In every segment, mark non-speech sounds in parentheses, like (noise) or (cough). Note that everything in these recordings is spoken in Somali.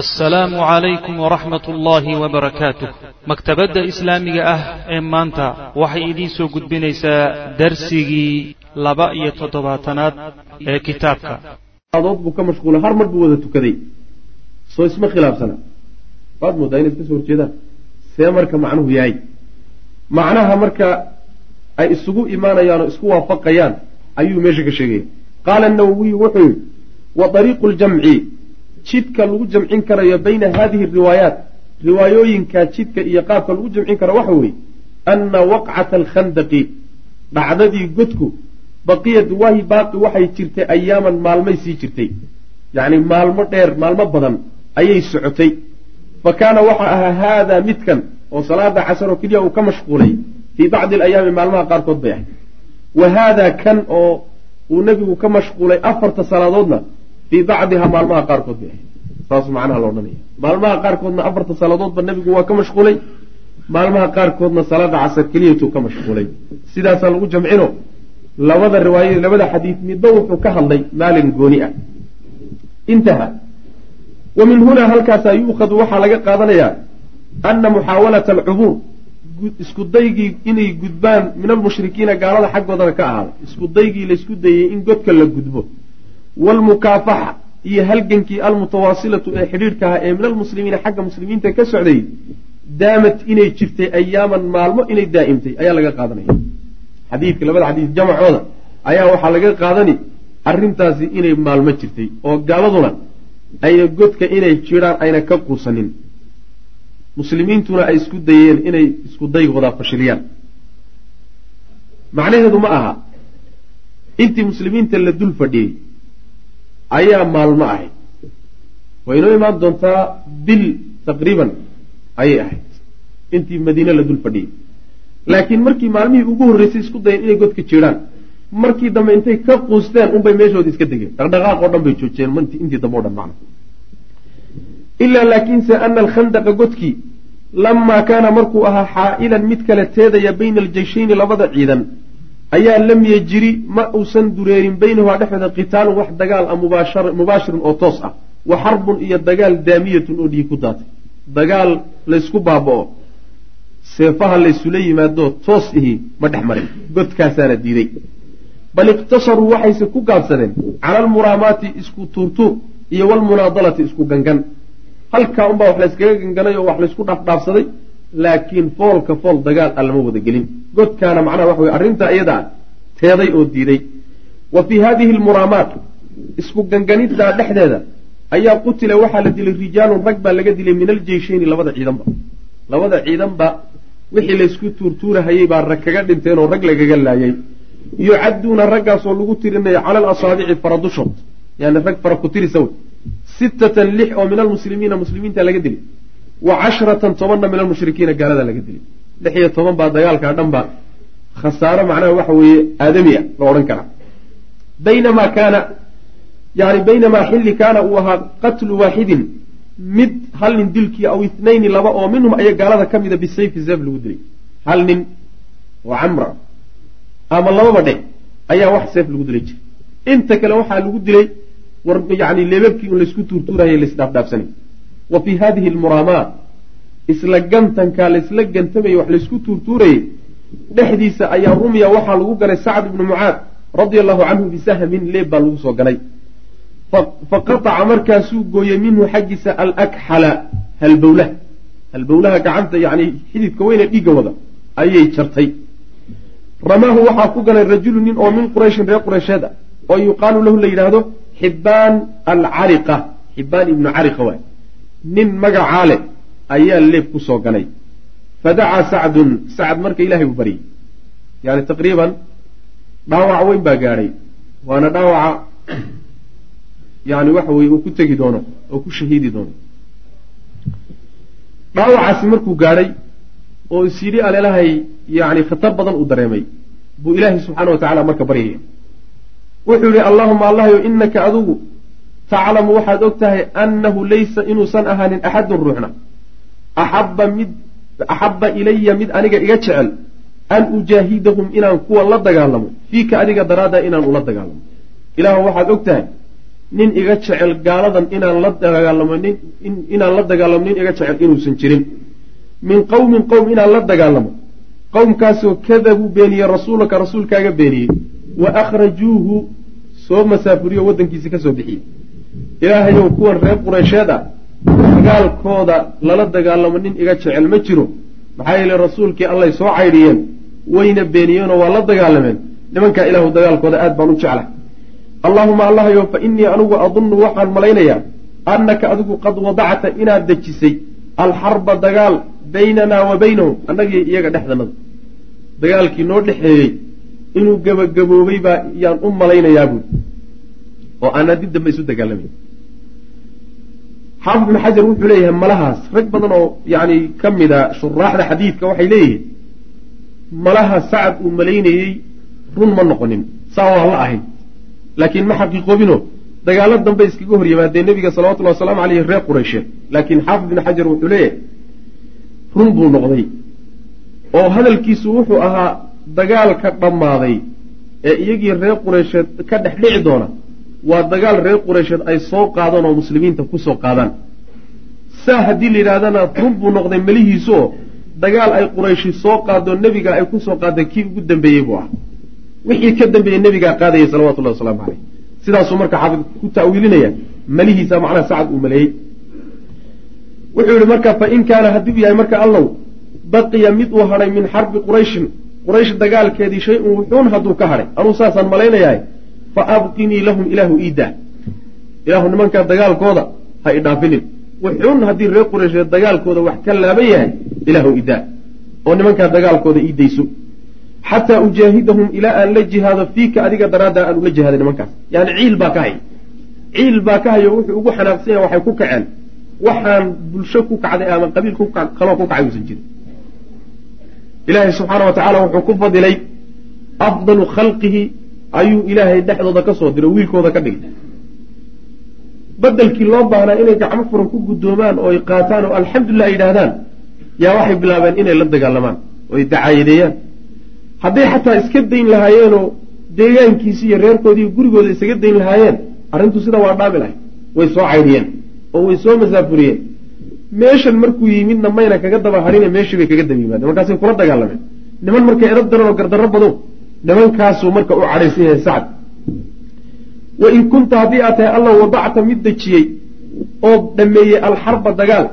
assalaamu calaykum waraxmat ullaahi wabarakaatuh maktabadda islaamiga ah ee maanta waxay idiin soo gudbinaysaa darsigii laba iyo toddobaatanaad ee kitaabka. Dood buu ka mashquulay har mar buu wada tukaday. Soo isma khilaafsana. Waad moodaa inay iska soo horjeedaan? See marka macnuhu yahay. Macnaha marka ay isugu imaanayaan oo isku waafaqayaan ayuu meesha ka sheegaya qaala nawowiyu wuxuu yihi wa ariiqu ljamci jidka lagu jamcin karayo bayna hadihi riwaayaat riwaayooyinka jidka iyo qaabka lagu jamcin karo waxa weeye anna waqcata alkhandaqi dhacdadii godku baqiyad wahi baaqi waxay jirtay ayaaman maalmay sii jirtay. Yacni maalmo dheer maalmo badan ayay socotay. Fa kaana waxa ahaa haadaa midkan oo salaada casar oo keliya uu ka mashquulay fii bacdi alayaami maalmaha qaarkood bay ahay wa haadaa kan oo uu nebigu ka mashquulay afarta salaadoodna fii bacdiha maalmaha qaarkood bay ahay saas macnaha la odhanaya. Maalmaha qaarkoodna afarta salaadoodba nebigu waa ka mashquulay. Maalmaha qaarkoodna salaada casar keliyatuu ka mashquulay. Sidaasaa lagu jamcino labada riwaaya labada xadiid midba wuxuu ka hadlay maalin gooni ah. Intaha wa min hunaa halkaasaa yuukhadu waxaa laga qaadanayaa ana muxaawalata alcubuur isku daygii inay gudbaan min almushrikiina gaalada xaggoodana ka ahaaday isku daygii laysku dayey in godka la gudbo waalmukaafaxa iyo halgankii almutawaasilatu ee xidhiidhkaha ee min almuslimiina xagga muslimiinta ka socday daamat inay jirtay ayaaman maalmo inay daa'imtay ayaa laga qaadanaya xadiidka labada xadiis jamacooda ayaa waxaa laga qaadani arrintaasi inay maalmo jirtay oo gaaladuna ayna godka inay jiraan ayna ka quusanin muslimiintuna ay isku dayeen inay isku daygooda fashiliyaan macnaheedu ma aha intii muslimiinta la dul fadhiyey ayaa maalmo ahayd. Way inoo imaan doontaa bil taqriiban ayay ahayd. Intii madiine la dul fadhiyey. Laakiin markii maalmihii ugu horreysay isku dayeen inay godka jiraan markii dambe intay ka quusteen unbay meeshoodi iska degeen. Dhaqdhaqaaq oo dhan bay joojiyeen intii dambe o dhan macna. Ilaa laakiinse ana alkhandaqa godkii lamaa kaana markuu ahaa xaa'ilan mid kale teedaya bayna aljeyshayni labada ciidan ayaa lam yejiri ma uusan dureerin baynahumaa dhexdooda qitaalun wax dagaal ah mubaashirun oo toos ah. Wa xarbun iyo dagaal daamiyatun oo dhiig ku daatay. Dagaal laysku baaba'o seefaha laysula yimaadoo toos ihi ma dhex marin. Godkaasaana diiday. Bal iqtasaruu waxayse ku gaabsadeen cala almuraamaati isku tuurtuur iyo walmunaadalati isku gangan. Halkaa unbaa wax layskaga ganganay oo wax laysku dhaafdhaafsaday laakiin foolka fool dagaal a lama wada gelin. Godkaana macnaha waxa wey arrintaa iyada ah teeday oo diiday. Wa fii hadihi almuraamaat isku ganganiddaa dhexdeeda ayaa qutila waxaa la dilay rijaalun rag baa laga dilay min aljeyshayni labada ciidanba. Labada ciidanba wixii laysku tuurtuurahayey baa rag kaga dhinteen oo rag lagaga laayay. Yucadduuna raggaasoo lagu tirinaya cala alasaabici faradushood yani rag fara ku tirisa wey sittatan lix oo min almuslimiina muslimiinta laga dilay wa cashratan tobanna min almushrikiina gaalada laga dilay lix iyo toban baa dagaalkaa dhan ba khasaaro macnaha waxa weeye aadami ah la odhan karaa baynamaa kaana yani baynamaa xilli kaana uu ahaa qatlu waaxidin mid hal nin dilkii aw ithnayni laba oo minhum aya gaalada ka mida bisayfi seef lagu dilay hal nin oo camra ama lababa dhe ayaa wax seef lagu dilay jira inta kale waxaa lagu dilay war yani leebabkii un laysku tuurtuuraya laisdhaafdhaafsanay wa fii hadihi almuraamaat isla gantankaa laysla gantamaya wax laysku tuurtuurayay dhexdiisa ayaa rumya waxaa lagu ganay sacd ibnu mucaad radia allahu canhu bisahmin leeb baa lagu soo ganay faqataca markaasuu gooyey minhu xaggiisa alakxala halbowlaha. Halbowlaha gacanta yani xididka weyne dhiigga wada ayay jartay. Ramaahu waxaa ku ganay rajulu nin oo min qurayshin reer qureysheed ah oo yuqaalu lahu la yidhaahdo xibbaan alcariqa xibbaan ibnu cariqa waay nin magacaa leh ayaa leeb ku soo ganay fadacaa sacdun sacd marka ilahay buu baryey yani taqriiban dhaawac weyn baa gaadhay waana dhaawaca (clears throat) yani waxa weye uu ku tegi doono oo ku shahiidi doono. Dhaawacaasi markuu gaadhay oo is yidhi aleelahay yani khatar badan uu dareemay buu ilaahay subxaana wa tacala marka baryaya wuxuu yihi allahuma allahyo inaka adugu taclamu waxaad og tahay annahu laysa inuusan ahaanin axadun ruuxna. Axabba mid axabba ilaya mid aniga iga jecel an ujaahidahum inaan kuwa la dagaalamo fiika adiga daraaddaa inaan ula dagaalamo. Ilaah waxaad og tahay nin iga jecel gaaladan inaan la dagaalamo inaan la dagaalamo nin iga jecel inuusan jirin. Min qowmin qowm inaan la dagaalamo. Qowmkaasoo kadabuu beeniyey rasuulaka rasuulkaaga beeniyey wa akhrajuuhu soo masaafuriyo waddankiisi ka soo bixiyey ilaahayow kuwan reer qureysheed ah dagaalkooda lala dagaalamo nin iga jecel ma jiro. Maxaa yeele rasuulkii allay soo caydhiyeen wayna beeniyeenoo waa la dagaalameen. Nimankaa ilaahu dagaalkooda aad baan u jecla allaahuma allahayow fa innii anugu adunnu waxaan malaynayaa annaka adigu qad wadacta inaad dejisay alxarba dagaal baynanaa wa baynahum annagii iyaga dhexdanada dagaalkii noo dhexeeyey inuu gebagaboobay baa yaan u malaynayaa buui oo aanaa dib dambe isu dagaalamayn xaafid ibnu xajar wuxuu leeyahay malahaas rag badan oo yani ka mida shuraaxda xadiidka waxay leeyihiin malaha sacad uu malaynayey run ma noqonin saa waa la ahayn. Laakiin ma xaqiiqoobino dagaalo dambe iskaga hor yimaadeen nebiga salawatullhi wasalaamu caleyhi reer qureysheed laakiin xaafid ibnu xajar wuxuu leeyahay run buu noqday oo hadalkiisu wuxuu ahaa dagaalka dhammaaday ee iyagii reer qureysheed ka dhex dhici doona waa dagaal reer qureysheed ay soo qaadaan oo muslimiinta ku soo qaadaan. Saa haddii la yidhahdana run buu noqday melihiisu oo dagaal ay qurayshi soo qaado nebiga ay ku soo qaadeen kii ugu dambeeyey buu ah wixii ka dambeeyey nebigaa qaadayay salawatullahi wasalaamu caleyh sidaasuu marka xaafid ku ta'wiilinaya melihiisa macnaha sacad uu maleeyey. Wuxuu yihi marka fa in kaana hadduu yahay marka allow baqiya mid uu hadhay min xarbi qurayshin quraysh dagaalkeedii shay-un wuxuun hadduu ka hadhay anuu saasaan malaynayahay fa abqinii lahum ilaahu iidaa ilaahu nimankaa dagaalkooda ha idhaafinin wuxuun haddii reer qureysheed dagaalkooda wax ka laaban yahay ilaahu idaa oo nimankaa dagaalkooda ii dayso xataa ujaahidahum ilaa aan la jihaado fiika adiga daraaddaa aan ula jihaada nimankaas yani ciil baa ka hay ciil baa ka hayo wuxuu ugu xanaaqsanya waxay ku kaceen waxaan bulsho ku kacday ama qabiil kaloo ku kacay uusan jirin ilaahay subxaana wa tacaala wuxuu ku fadilay afdalu khalqihi ayuu ilaahay dhexdooda ka soo diro wiilkooda ka dhigay bedelkii loo baahnaa inay gacmo furan ku guddoomaan oo ay qaataan oo alxamdulilah ay yidhaahdaan yaa waxay bilaabeen inay la dagaalamaan oo ay dacaayadeeyaan hadday xataa iska dayn lahaayeenoo deegaankiisi iyo reerkoodii gurigooda isaga dayn lahaayeen arrintu sida waa dhaami lahay way soo caydhiyeen oo way soo masaafuriyeen. Meeshan markuu yimidna mayna kaga daba hadhine meeshii bay kaga daba yimaadeen. Markaasay kula dagaalameen. Niman marka edab daran oo gardarro badow nimankaasuu marka u cadhaysan yahay sacad wa in kunta haddii aad tahay alla wadacta mid dejiyey oo dhammeeyey alxarba dagaal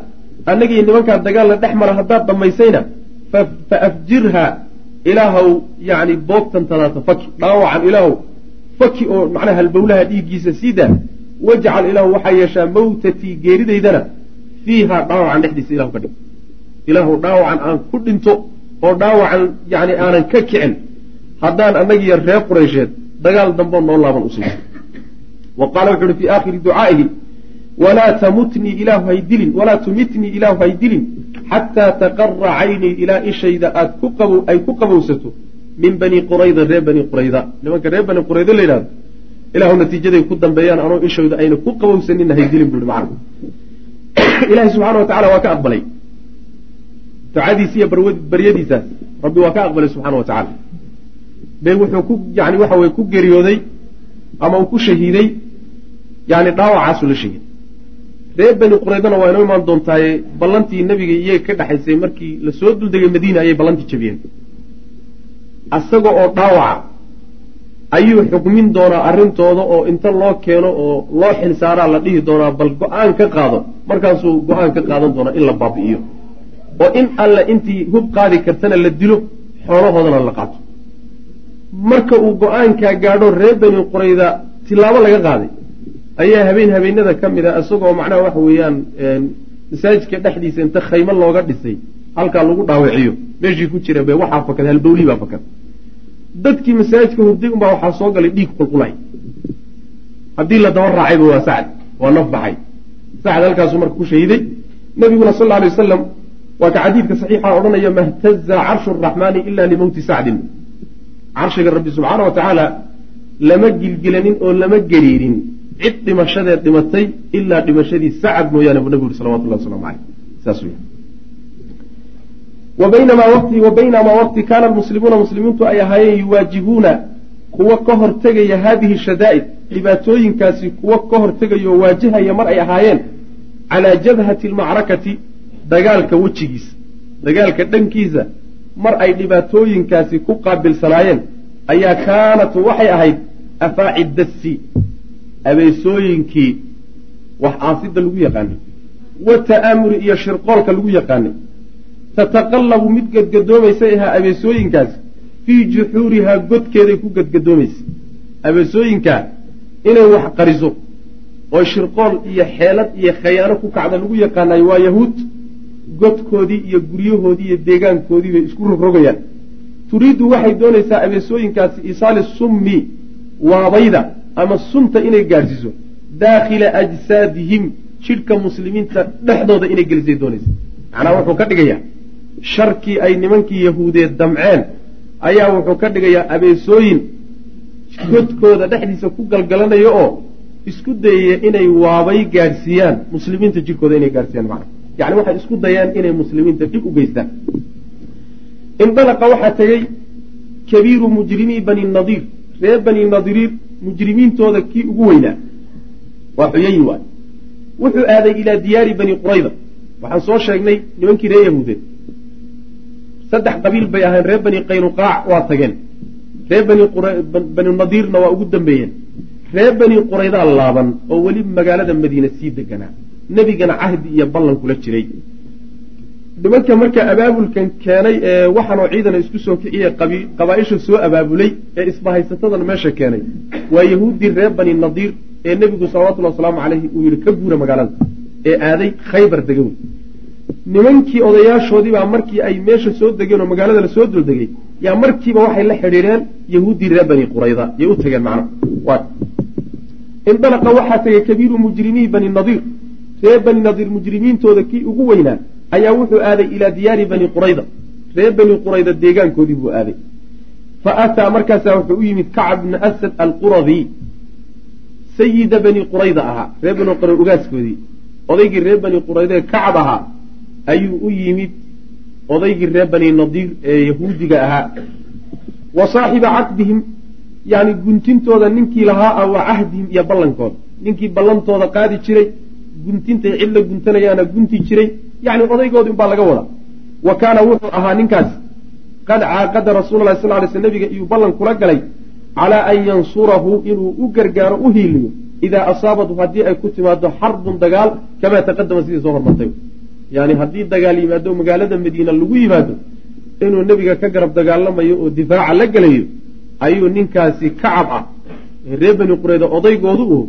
annagii nimankaa dagaalna dhex mara haddaad dhammaysayna fa afjirha ilaahow yacni boogtantadaata faki dhaawacan ilaahow faki oo macnaha halbowlaha dhiiggiisa sii daa wajcal ilaahu waxaa yeeshaa mawtatii geeridaydana fiiha dhaawacan dhexdiisa ilahu ka dhig ilaahu dhaawacan aan ku dhinto oo dhaawacan yani aanan ka kicin haddaan annagiyo reer qureysheed dagaal damboo noo laaban usiiso wa qaala wuxu uhi fii aakhiri ducaa'ihi walaa tamutnii ilaahu haydilin walaa tumitnii ilaahu haydilin xataa taqara caynii ilaa ishayda aad ku qabo ay ku qabowsato min bani qurayda reer bani qurayda. Nimanka reer bani qurayda la yidhahdo ilaahu natiijaday ku dambeeyaan anoo ishooda ayna ku qabowsanina haydilin buuhi macna (coughs) ilaahay subxaana wa tacala waa ka aqbalay. Ducadiisi iyo baryadiisaas rabbi waa ka aqbalay subxaana wa tacaala be wuxuu ku yani waxa weye ku geeriyooday ama uu ku shahiiday yani dhaawacaasuu la shahiiday reer bani quraydana waa inoo imaan doontaaye ballantii nebiga iyaga ka dhexaysay markii la soo duldegay madiina ayay ballantii jabiyeen. Asaga oo dhaawaca ayuu xukmin doonaa arrintooda oo inta loo keeno oo loo xilsaaraa la dhihi doonaa bal go'aan ka qaado. Markaasuu go'aan ka qaadan doonaa in la baabi'iyo. Oo in alle intii hub qaadi kartana la dilo xoolahoodana la qaato marka uu go'aankaa gaadho reer bani qurayda tilaabo laga qaaday. Ayaa habeen habeenada ka mid a isagoo macnaha waxa weeyaan masaajidka dhexdiisa inta khaymo looga dhisay halkaa lagu dhaawiciyo meeshii ku jira be waxaa fakad halbowlii baa fakad. Dadkii masaajidka hurday unbaa waxaa soo galay dhiig qulqulay. Haddii la daba raacayba waa sacd waa naf baxay. Sacd halkaasuu marka ku shahiiday nabiguna sal alay wasalam waa ka xadiidka saxiixa odhanaya mahtaza carshu araxmaani ila limowti sacdin carshiga rabbi subxaana wa tacaala lama gilgilanin oo lama gariirin. Cid dhimashadeed dhimatay ilaa dhimashadii sacad mooyaane buu nabigu yuri salawatullahi waslamu caleyh saas wey wa baynamaa waqti kaana almuslimuuna muslimiintu ay ahaayeen yuwaajihuuna kuwa ka hortegaya haadihi shadaa'id dhibaatooyinkaasi kuwa ka hortegaya oo waajahaya mar ay ahaayeen calaa jabhati almacrakati dagaalka wejigiisa dagaalka dhankiisa mar ay dhibaatooyinkaasi ku qaabilsanaayeen ayaa kaanat waxay ahayd afaaci dassi abeesooyinkii wax aasidda lagu yaqaanay wa ta'aamuri iyo shirqoolka lagu yaqaanay. Tataqallabu mid gadgadoomaysay ahaa abeesooyinkaasi fii juxuurihaa godkeeday ku gadgadoomaysay abeesooyinkaa inay wax qariso oo shirqool iyo xeelad iyo khayaano ku kacda lagu yaqaanayo waa yahuud godkoodii iyo guryahoodii iyo deegaankoodii bay isku rogrogayaan turiiddu waxay doonaysaa abeesooyinkaasi isaali summi waabayda ama sunta inay gaadhsiiso daakhila ajsaadihim jidhka muslimiinta dhexdooda inay gelisay doonaysa. Macnaha wuxuu ka dhigayaa sharkii ay nimankii yahuudeed damceen ayaa wuxuu ka dhigayaa abeesooyin godkooda dhexdiisa ku galgalanaya oo isku dayaya inay waabay gaadhsiiyaan muslimiinta jidhkooda inay gaadhsiiyaan macna yacni waxay isku dayaan inay muslimiinta dhib u geystaan. Indalaqa waxaa tegey kabiiru mujrimii bani nadiir reer bani nadiriir mujrimiintooda kii ugu weynaa. Waa xuyayi waay. Wuxuu aaday ilaa diyaari bani qurayda. Waxaan soo sheegnay nimankii reer yahuudeed. Saddex qabiil bay ahayn reer bani qaynuqaac waa tageen. Reer bani nadiirna waa ugu dambeeyeen. Reer bani quraydaa laaban oo weli magaalada madiine sii deganaa nebigana cahdi iyo ballan kula jiray. Nimanka marka abaabulkan keenay ee waxaanoo ciidana isku soo kiciyey qabaaisha soo abaabulay ee isbahaysatadan meesha keenay waa yahuuddii reer bani nadiir ee nebigu salawatullhi wasalaamu caleyhi uu yihi ka guura magaalada ee aaday khaybar dega wey nimankii odayaashoodii baa markii ay meesha soo degeen oo magaalada la soo duldegay yaa markiiba waxay la xidhiireen yahuuddii reer bani qurayda yay u tageen macna indalaqa waxaa tegay kabiiru mujrimii bani nadiir reer bani nadiir mujrimiintooda kii ugu weynaa ayaa wuxuu aaday ilaa diyaari bani qurayda. Reer bani qurayda deegaankoodii buu aaday. Fa ataa markaasaa wuxuu u yimid kacab bna asad alquradi sayida bani qurayda ahaa reer bani qurayda ugaaskoodii. Odaygii reer bani quraydaee kacab ahaa ayuu u yimid odaygii reer bani nadiir ee yahuudiga ahaa. Wa saaxiba caqdihim yani guntintooda ninkii lahaa a wa cahdihim iyo ballankooda. Ninkii ballantooda qaadi jiray guntintay cid la guntanayaana gunti jiray yani odaygoodi unbaa laga wadaa. Wa kaana wuxuu ahaa ninkaasi qad caaqada rasuula lahi sal ly sl nabiga iyuu ballan kula galay calaa an yansurahu inuu u gargaaro u hiiliyo idaa asaabathu haddii ay ku timaado xarbun dagaal kamaa taqadama sidii soo hormartay. Yani haddii dagaal yimaado magaalada madiina lagu yimaado inuu nebiga ka garab dagaalamayo oo difaaca la gelayo ayuu ninkaasi kacab ah. Reer bani qureyda odaygoodu u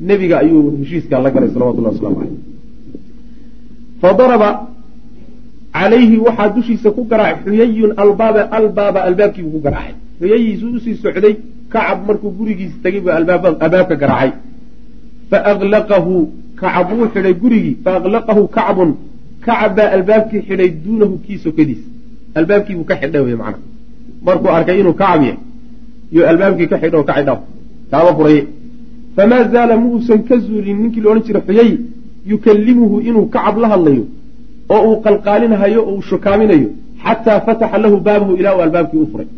nebiga ayuu heshiiskaa la galay salawatullahi waslamu caleyh fadaraba calayhi waxaa dushiisa ku garaacay xuyayun albaaba albaaba albaabkiibuu ku garaacay. Xuyayiisuu u sii socday kacab markuu gurigiisa tegay buu albaabka garaacay. Faaklaqahu kacab wuu xidhay gurigii faaklaqahu kacbun. Kacab baa albaabkii xidhay duunahu kii sokadiisa albaabkiibuu ka xidhay wey macana markuu arkay inuu kacab yahay yo albaabkii ka xidho ka kaaba furaye famaa zaala ma uusan ka zuulin ninkii la odhan jiray xuyay yukallimuhu inuu kacab la hadlayo oo uu qalqaalinahayo oo uu shukaaminayo xataa fataxa lahu baabahu ilaa uu albaabkii u furay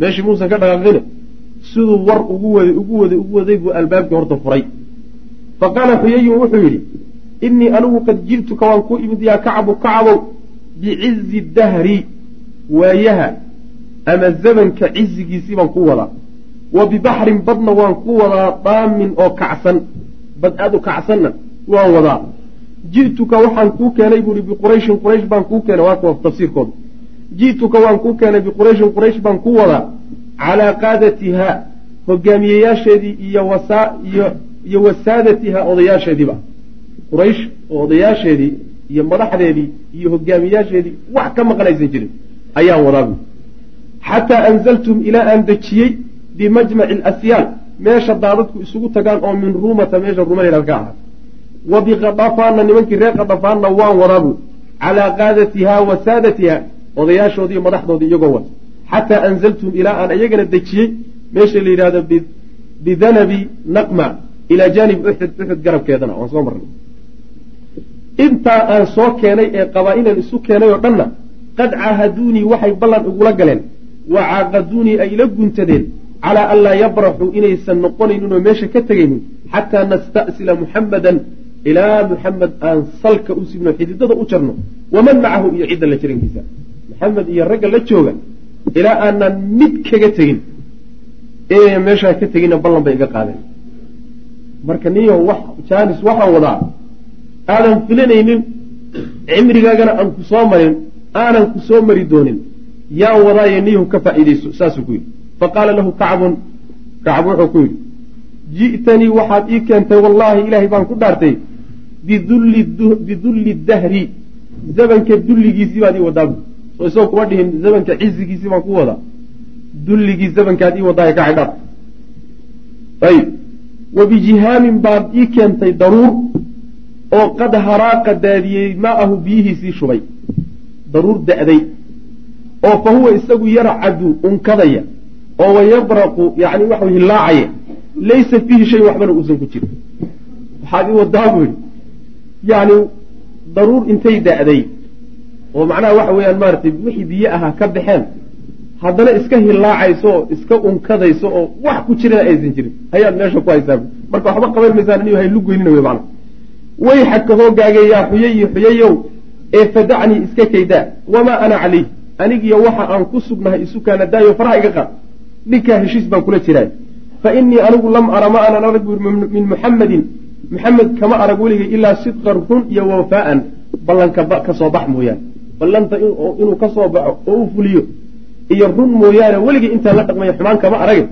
meeshii muusan ka dhaqaaqine siduu war ugu waday ugu waday ugu waday buu albaabkii horta furay fa qaala xuyayun wuxuu yidhi innii anigu qad ji'tuka waan ku imid yaa kacabu kacabow bicizi dahri waayaha ama zamanka cizigiisii baan ku wadaa wa bibaxrin badna waan ku wadaa daamin oo kacsan. Bad aad u kacsanna waan wadaa. Ji'tuka waxaan kuu keenay buuhi biqurayshin quraysh baan kuu keenay waa kuwa tafsiirkooda. Ji'tuka waan kuu keenay biqurayshin quraysh baan ku wadaa. Calaa qaadatihaa hogaamiyeyaasheedii iyo wasaa iyo iyo wasaadatihaa odayaasheediiba quraysh oo odayaasheedii iyo madaxdeedii iyo hogaamiyaasheedii wax ka maqnaysan jirin ayaan wadaa buui xataa anzaltum ilaa aan dejiyey bimajmaci alasyaal meesha daadadku isugu tagaan oo min ruumata meesha ruumalayhad ka ahaa wa biqadafaanna nimankii reer qadafaanna waan wadaa buui calaa qaadatihaa wa saadatiha odayaashoodii madaxdoodii iyagoo wata xataa anzaltum ilaa aan iyagana dejiyey meesha la yidhahdo bidanabi naqma ilaa jaanib uxud uxud garabkeedana waan soo marnay intaa aan soo keenay ee qabaa-ilan isu keenay oo dhanna qad caahaduunii waxay ballan igula galeen wa caaqaduunii ay ila guntadeen calaa an laa yabraxuu inaysan noqonaynin oo meesha ka tegaynin xataa nasta'sila muxammadan ilaa muxamed aan salka u sibno xididada u jarno waman macahu iyo cidda la jirankiisa maxamed iyo ragga la jooga ilaa aanan mid kaga tegin inayna meeshaa ka teginna ballan bay iga qaadeen marka niyo wax jaanis waxaan wadaa aadan filanaynin cimrigaagana aan ku soo marin aanan ku soo mari doonin yaan wadaayo niyahu ka faa'iidayso saasuu ku yidhi fa qaala lahu kacbun kacb wuxuu ku yidhi ji'tanii waxaad ii keentay wallaahi ilaahay baan ku dhaartay bidulli dahri zamanka dulligiisii baad ii wadaa soo isagoo kuma dhihin zamanka cizigiisii baan ku wadaa dulligii zamankaad ii wadaayo ka xidhaad. Ayib. Wa bijihaamin baad ii keentay daruur oo qad haraaqa daadiyey maa'ahu biyihiisii shubay daruur da'day oo fa huwa isagu yarcadu unkadaya oo wayabraqu yani waxa hilaacaya laysa fiihi shay waxbana uusan ku jirin. Waxaad ii wadaa buu yidhi. Yani daruur intay da'day oo macnaha waxa weeyaan maaratay wixii biyo ahaa ka baxeen haddana iska hilaacayso oo iska unkadayso oo wax ku jirana aysan jirin. Hayaad meesha ku haysaa marka waxba qaban maysaan iniyo hay lugoynina wey macna wayxaka hoogaaga yaa xuyayi xuyayow ee fadacnii iska kaydaa wamaa ana calayh anigiyo waxa aan ku sugnahay isukaana daayo faraha iga qaad ninkaa heshiis baan kula jiraa. Fa innii anigu lam ara ma aanan arag buuri min muxammadin muxamed kama arag weligay ilaa sidqan run iyo wafaa'an. Ballanka ka soo bax mooyaane. Ballanta inuu ka soo baxo oo u fuliyo iyo run mooyaane weligay intaan la dhaqmaya xumaan kama arage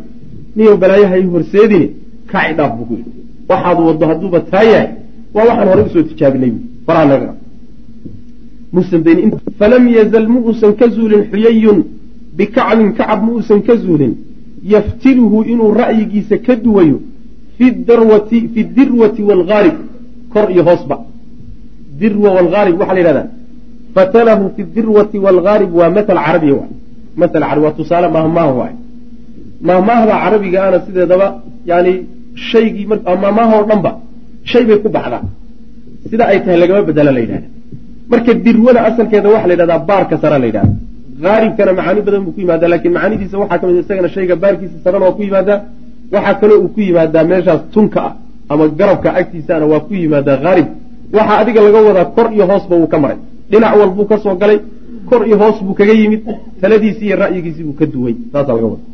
niyo balaayaha i horseedini kaci dhaaf buu ku yidhi. Waxaad waddo hadduuba taa yahay waa waxaan horey u soo tijaabinay faraha naga. Falam yazal ma uusan ka zuulin xuyayun bikacbin kacab ma uusan ka zuulin yaftiluhu inuu ra'yigiisa ka duwayo fi dirwati waalghaarib kor iyo hoosba dirwa waalghaarib waxaa la yidhahdaa fatalahu fi dirwati waalghaarib waa matal carabiya waay matal carabi waa tusaale mahmaah waay mahmaahda carabiga ana sideedaba yani shaygii mahmaah oo dhan ba shay bay ku baxdaa sida ay tahay lagama bedela la yidhahda marka dirwada asalkeeda waxaa la yidhahdaa baarka sara la yidhahda haaribkana macaani badan buu ku yimaadaa laakiin macaanidiisa waxaa ka mid isagana shayga baarkiisa sarana waa ku yimaadaa waxaa kaloo uu ku yimaadaa meeshaas tunka ah ama garabka agtiisaana waa ku yimaadaa haarib waxaa adiga laga wadaa kor iyo hoosba wuu ka maray dhinac walbuu ka soo galay kor iyo hoos buu kaga yimid taladiisii iyo ra'yigiisii buu ka duway saasaa laga wada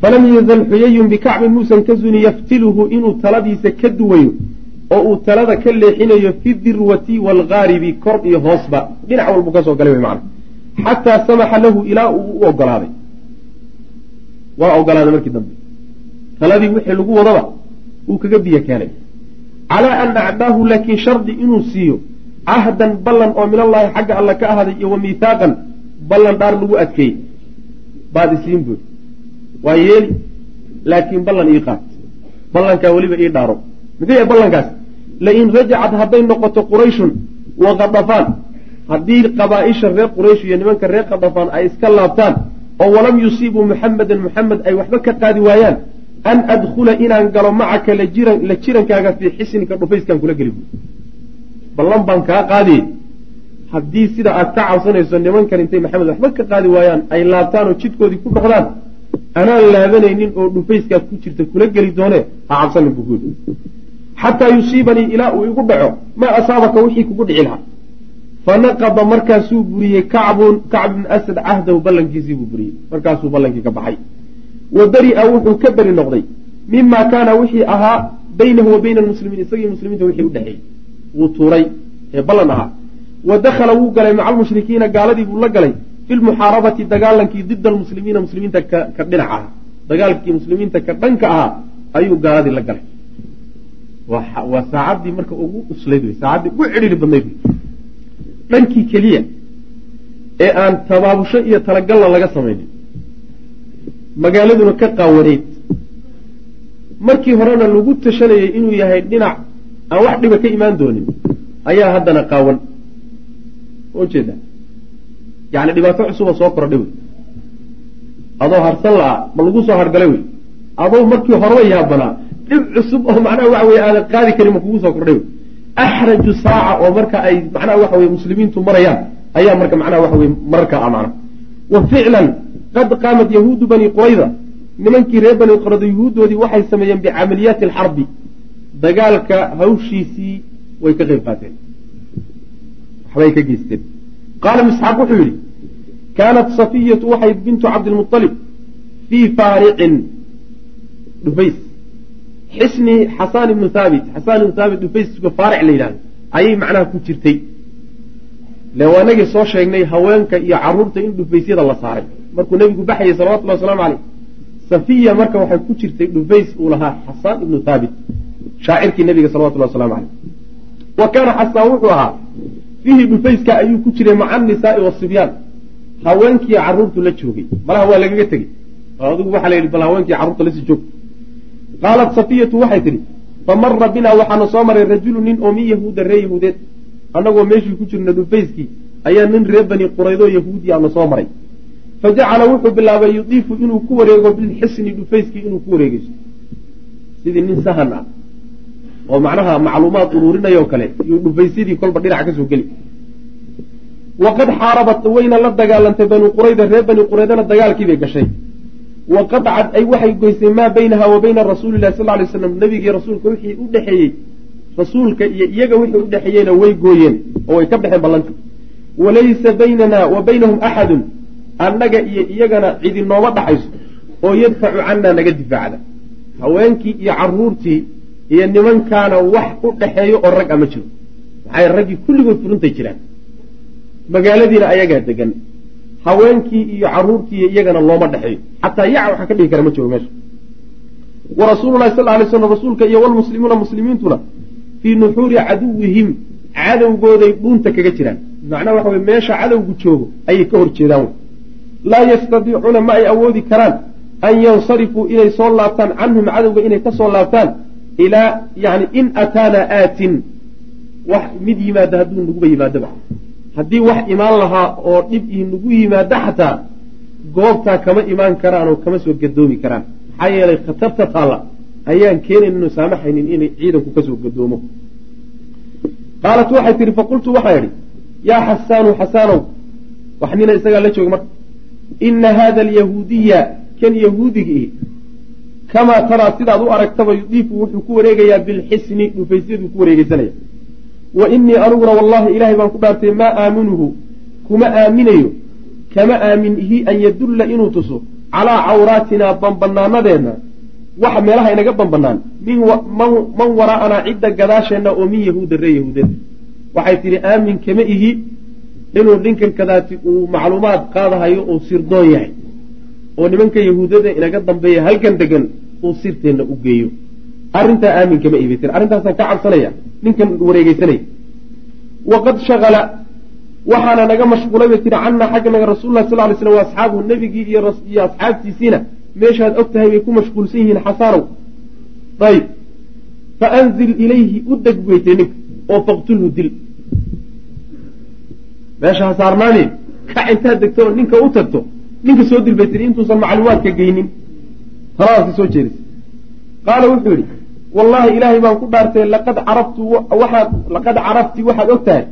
falam yazal xuyayun bikacbin muusan ka zuni yaftiluhu inuu taladiisa ka duwayo oo uu talada ka leexinayo fi dirwati waalghaaribi kor iyo hoosba dhinac walbuu ka soo galay wy macana xataa samaxa lahu ilaa uu u ogolaaday waa ogolaaday markii dambe taladii wixii lagu wadaba uu kaga biyo keenay calaa an acdaahu laakiin shardi inuu siiyo cahdan ballan oo min allaahi xagga alla ka ahaaday iyo wa miithaaqan ballan dhaar lagu adkeeyey baad isiin buuri waa yeeli laakiin ballan ii qaad ballankaa weliba ii dhaaro muxuu yahay ballankaas lain rajacad hadday noqoto qurayshun wa kadafaan haddii qabaa-isha reer quraysh iyo nimanka reer kadafaan ay iska laabtaan oo walam yusiibuu muxamedan muxamed ay waxba ka qaadi waayaan an adkhula inaan galo macaka la jirankaaga fii xisnika dhufayskaan kula geli buuri ballan baan kaa qaadiye haddii sida aad ka cabsanayso nimankan intay maxamed waxba ka qaadi waayaan ay laabtaan oo jidkoodii ku dhoqdaan anaan laabanaynin oo dhufayskaad ku jirta kula geli doone ha cabsanin kuyi xataa yusiibanii ilaa uu igu dhaco maa asaabaka wixii kugu dhici lahaa fanaqada markaasuu buriyey kacbun kacb bn asad cahdahu ballankiisii buu buriyey markaasuu ballankii ka baxay wa beri-a wuxuu ka beri noqday mima kaana wixii ahaa baynahu wa bayna almuslimiin isagii muslimiinta wixii udhexeeyey wuu tuuray ee ballan ahaa wa dakhala wuu galay maca almushrikiina gaaladii buu la galay fi lmuxaarabati dagaalankii dida almuslimiina muslimiinta ka dhinac ahaa dagaalkii muslimiinta ka dhanka ahaa ayuu gaaladii la galay waa saacaddii marka ugu uslayd wey saacaddii ugu cidhiri badnayd dhankii keliya ee aan tabaabusho iyo talagalla laga samaynin. Magaaladuna ka qaawanayd. Markii horena lagu tashanayay inuu yahay dhinac aan wax dhiba ka imaan doonin ayaa haddana qaawan. Ujeeda yani dhibaato cusuba soo kordhay wey. Adoo harsan la-a ma lagu soo hargalay wey. Adoo markii horeba yaabanaa dhib cusub oo macnaha waxa weye aadan qaadi karin ma kugu soo kordhay wey axraju saaca oo marka ay macnaha waxa weye muslimiintu marayaan ayaa marka macnaha waxa weye mararka macna wa ficlan qad qaamat yahuudu bani qurayda nimankii reer bani qurayda yuhuuddoodii waxay sameeyeen bicamaliyaati alxarbi dagaalka hawshiisii way ka qeyb qaateen waxbay ka geysteen qaala misxaaq wuxuu yidhi kaanat safiyatu waxay bintu cabdilmualib fii faariqin dhufays xisni xasaan ibnu thaabit xasaan ibnu thaabit dhufayska faaric la yidhahdo ayay macnaha ku jirtay. Le waanagii soo sheegnay haweenka iyo carruurta in dhufaysyada la saaray. Markuu nebigu baxayay salawatullahi wasalaamu caleyh safiya marka waxay ku jirtay dhufays uu lahaa xasaan ibnu thaabit shaacirkii nebiga salawatullahi waslamu caleyh wa kaana xasaan wuxuu ahaa fiihi dhufayska ayuu ku jiray maca anisaai wasibyaan haweenkiiyo caruurtu la joogay. Malaha waa lagaga tegey. Adigu waxaa la yidhi bal haweenkii carruurta la sii joog qaalat safiyatu waxay tidhi famara binaa waxaana soo maray rajulu nin oo min yahuuda ree yahuudeed annagoo meeshii ku jirna dhufayskii ayaa nin ree bani quraydoo yahuudi ana soo maray fa jacala wuxuu bilaabay yudiifu inuu ku wareego bilxisni dhufayskii inuu ku wareegeyso sidii nin sahan ah oo macnaha macluumaad uruurinayoo kale iyo dhufaysyadii kolba dhinac ka soo geli waqad xaarabat wayna la dagaalantay bani qurayda reer bani quraydana dagaalkiibay gashay wa qadcad ay waxay goysay maa baynaha wa bayna rasuuli lahi sal lay slam nebigii rasuulka wixii u dhexeeyey rasuulka iyo iyaga wixii u dhexeeyeyna way gooyeen oo way ka baxeen ballantii walaysa baynana wa baynahum axadun annaga iyo iyagana cidi nooma dhaxayso oo yadfacu cannaa naga difaacda haweenkii iyo caruurtii iyo nimankaana wax u dhaxeeyo oo rag a ma jiro maxay raggii kulligood furuntay jiraan magaaladiina ayagaa degan haweenkii iyo caruurtii iyo iyagana looma dhexeeyo xataa yaca waxa ka dhigi kara ma jiro meesha. Wa rasuululahi sal lay slam rasuulka iyo walmuslimuuna muslimiintuna fii nuxuuri caduwihim cadowgooday dhuunta kaga jiraan. Macnaha waxa wey meesha cadowgu joogo ayay ka hor jeedaan laa yastadiicuuna ma ay awoodi karaan an yansarifuu inay soo laabtaan canhum cadowga inay ka soo laabtaan ilaa yani in ataana aatin. Wax mid yimaada hadduu naguba yimaadaba haddii wax imaan lahaa oo dhib ii nagu yimaado xataa goobtaa kama imaan karaan oo kama soo gadoomi karaan. Maxaa yeelay khatarta taalla ayaan keenaynno saamaxaynin inay ciidanku ka soo gadoomo qaalat waxay tihi faqultu waxaan idhi yaa xasaanu xasaanow wax nina isagaa la jooga marka ina hada alyahuudiya kan yahuudigii kamaa taraa sidaad u aragtaba yudiifu wuxuu ku wareegayaa bilxisni dhufaysyaduu ku wareegeysanaya wa inii aniguna wallahi ilaahay baan ku dhaartay maa aaminuhu kuma aaminayo kama aamin ihi an yadulla inuu tuso calaa cawraatinaa banbanaanadeenna waxa meelaha inaga banbanaan man waraa'anaa cidda gadaasheenna oo min yahuuda ree yahuudeed waxay tidhi aamin kama ihi inuu ninkan kadaati uu macluumaad qaadahayo uu sirdoon yahay oo nimanka yahuudada inaga dambeeya halkan degan uu sirteenna u geeyo arrintaa aamin kama ihi bay tii arrintaasaan ka cabsanaya ninkan wareegeysanaya waqad shagala waxaana naga mashquulay bay tihi cannaa xagganaga rasuululah sal lay slam wa asxaabuhu nebigii iyo asxaabtiisiina. Meeshaad og tahay bay ku mashquulsan yihiin xasaanow. Ayb fa anzil ilayhi u deg weytay ninka oo faqtulhu dil. Meesha ha saarnaani kac intaad degto oo ninka u tagto ninka soo dil bay tihi intuusan macluumaadka geynin. Taladaasi soo jeedisa qaala wuxuu yidhi wallaahi ilaahay baan ku dhaartay laqad carabtu waxaad laqad carabti waxaad og tahay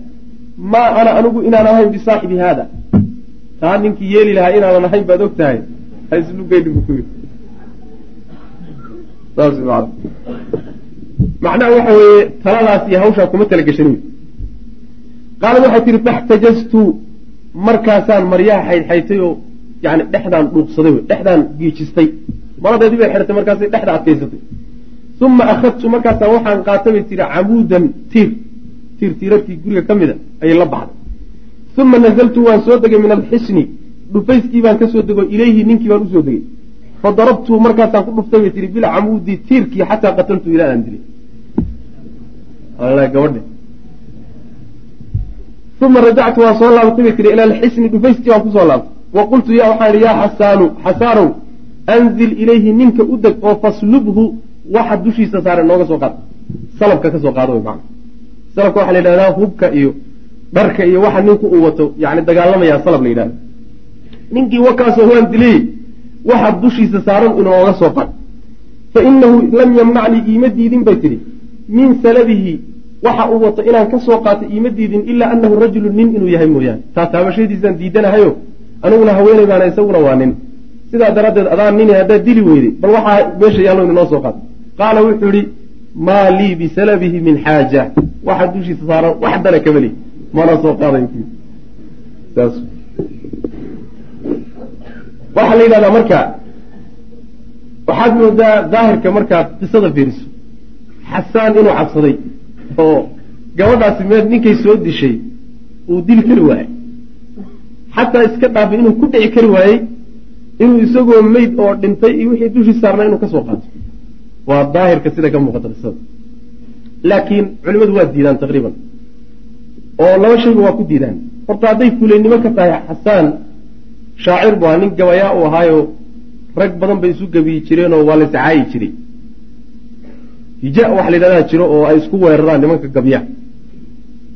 maa ana anigu inaan ahayn bisaaxibi haada. Taa ninkii yeeli lahaa inaanan ahayn baad og tahay haislugeyn buu ku yidhi. Saas macnaha waxa weeye taladaas iyo hawshaa kuma tala qaala waxay tihi faxtajaztu markaasaan maryaha xaydxaytay oo yani dhexdaan dhuuqsaday dhexdaan giijistay. Maradeedii bay xidhatay markaasay dhexda adkaysatay uma akhadtu markaasaa waxaan qaatay bay tihi camuudan tiir tiir tiirarkii guriga ka mida ayay la baxday uma nazaltu waan soo degay min alxisni dhufayskii baan ka soo dego ilayhi ninkii baan u soo degay fa darabtu markaasaan ku dhuftay bay tihi bilcamuudi tiirkii xataa qataltu ilaa aan dilay gabadhe uma rajactu waan soo laabatay bay tihi ila alxisni dhufayskii baan ku soo laabtay wa qultu ya waxaan ihi yaa xasaanu xasaanow anzil ilayhi ninka u deg oo faslubhu waxa dushiisa saare nooga soo qaad salabka ka soo qaado maana salabka waxaa la yidhahdaa hubka iyo dharka iyo waxa ninku uu wato yani dagaalamayaa salab la yidhahda ninkii wakaasoo waan dilay waxa dushiisa saaran inooga soo qaad fa inahu lam yamnacnii iima diidin bay tidhi. Min salabihi waxa uu wato inaan ka soo qaatay iima diidin ilaa anahu rajulu nin inuu yahay mooyaane. Taataabashadiisaan diidanahayo. Aniguna haweeney baana isaguna waa nin. Sidaa daraaddeed adaa nini haddaad dili weyday bal waxaa meesha yaallo inoo soo qaad qaala wuxuu yihi maa lii bisalabihi min xaaja. Waxa dushiisa saaran wax dana kamali mana soo qaadayo waxaa la yidhahdaa marka waxaad moodaa daahirka markaad qisada fiiriso. Xasaan inuu cabsaday oo gabadhaasi meed ninkay soo dishay uu dili kari waayey. Xataa iska dhaafay inuu ku dhici kari waayey inuu isagoo meyd oo dhintay iyo wixii dushii saarnaa inuu ka soo qaato waa daahirka sida ka muuqata qisada. Laakiin culimadu waa diidaan taqriiban. Oo laba shayba waa ku diidaan. Horta hadday fulaynimo ka tahay xasaan shaacir bu ahaa nin gabayaa uu ahaayo rag badan bay isu gabiyi jireenoo waa la iscaayi jiray. Hija waxa la yidhahdaa jiro oo ay isku weeraraan nimanka gabya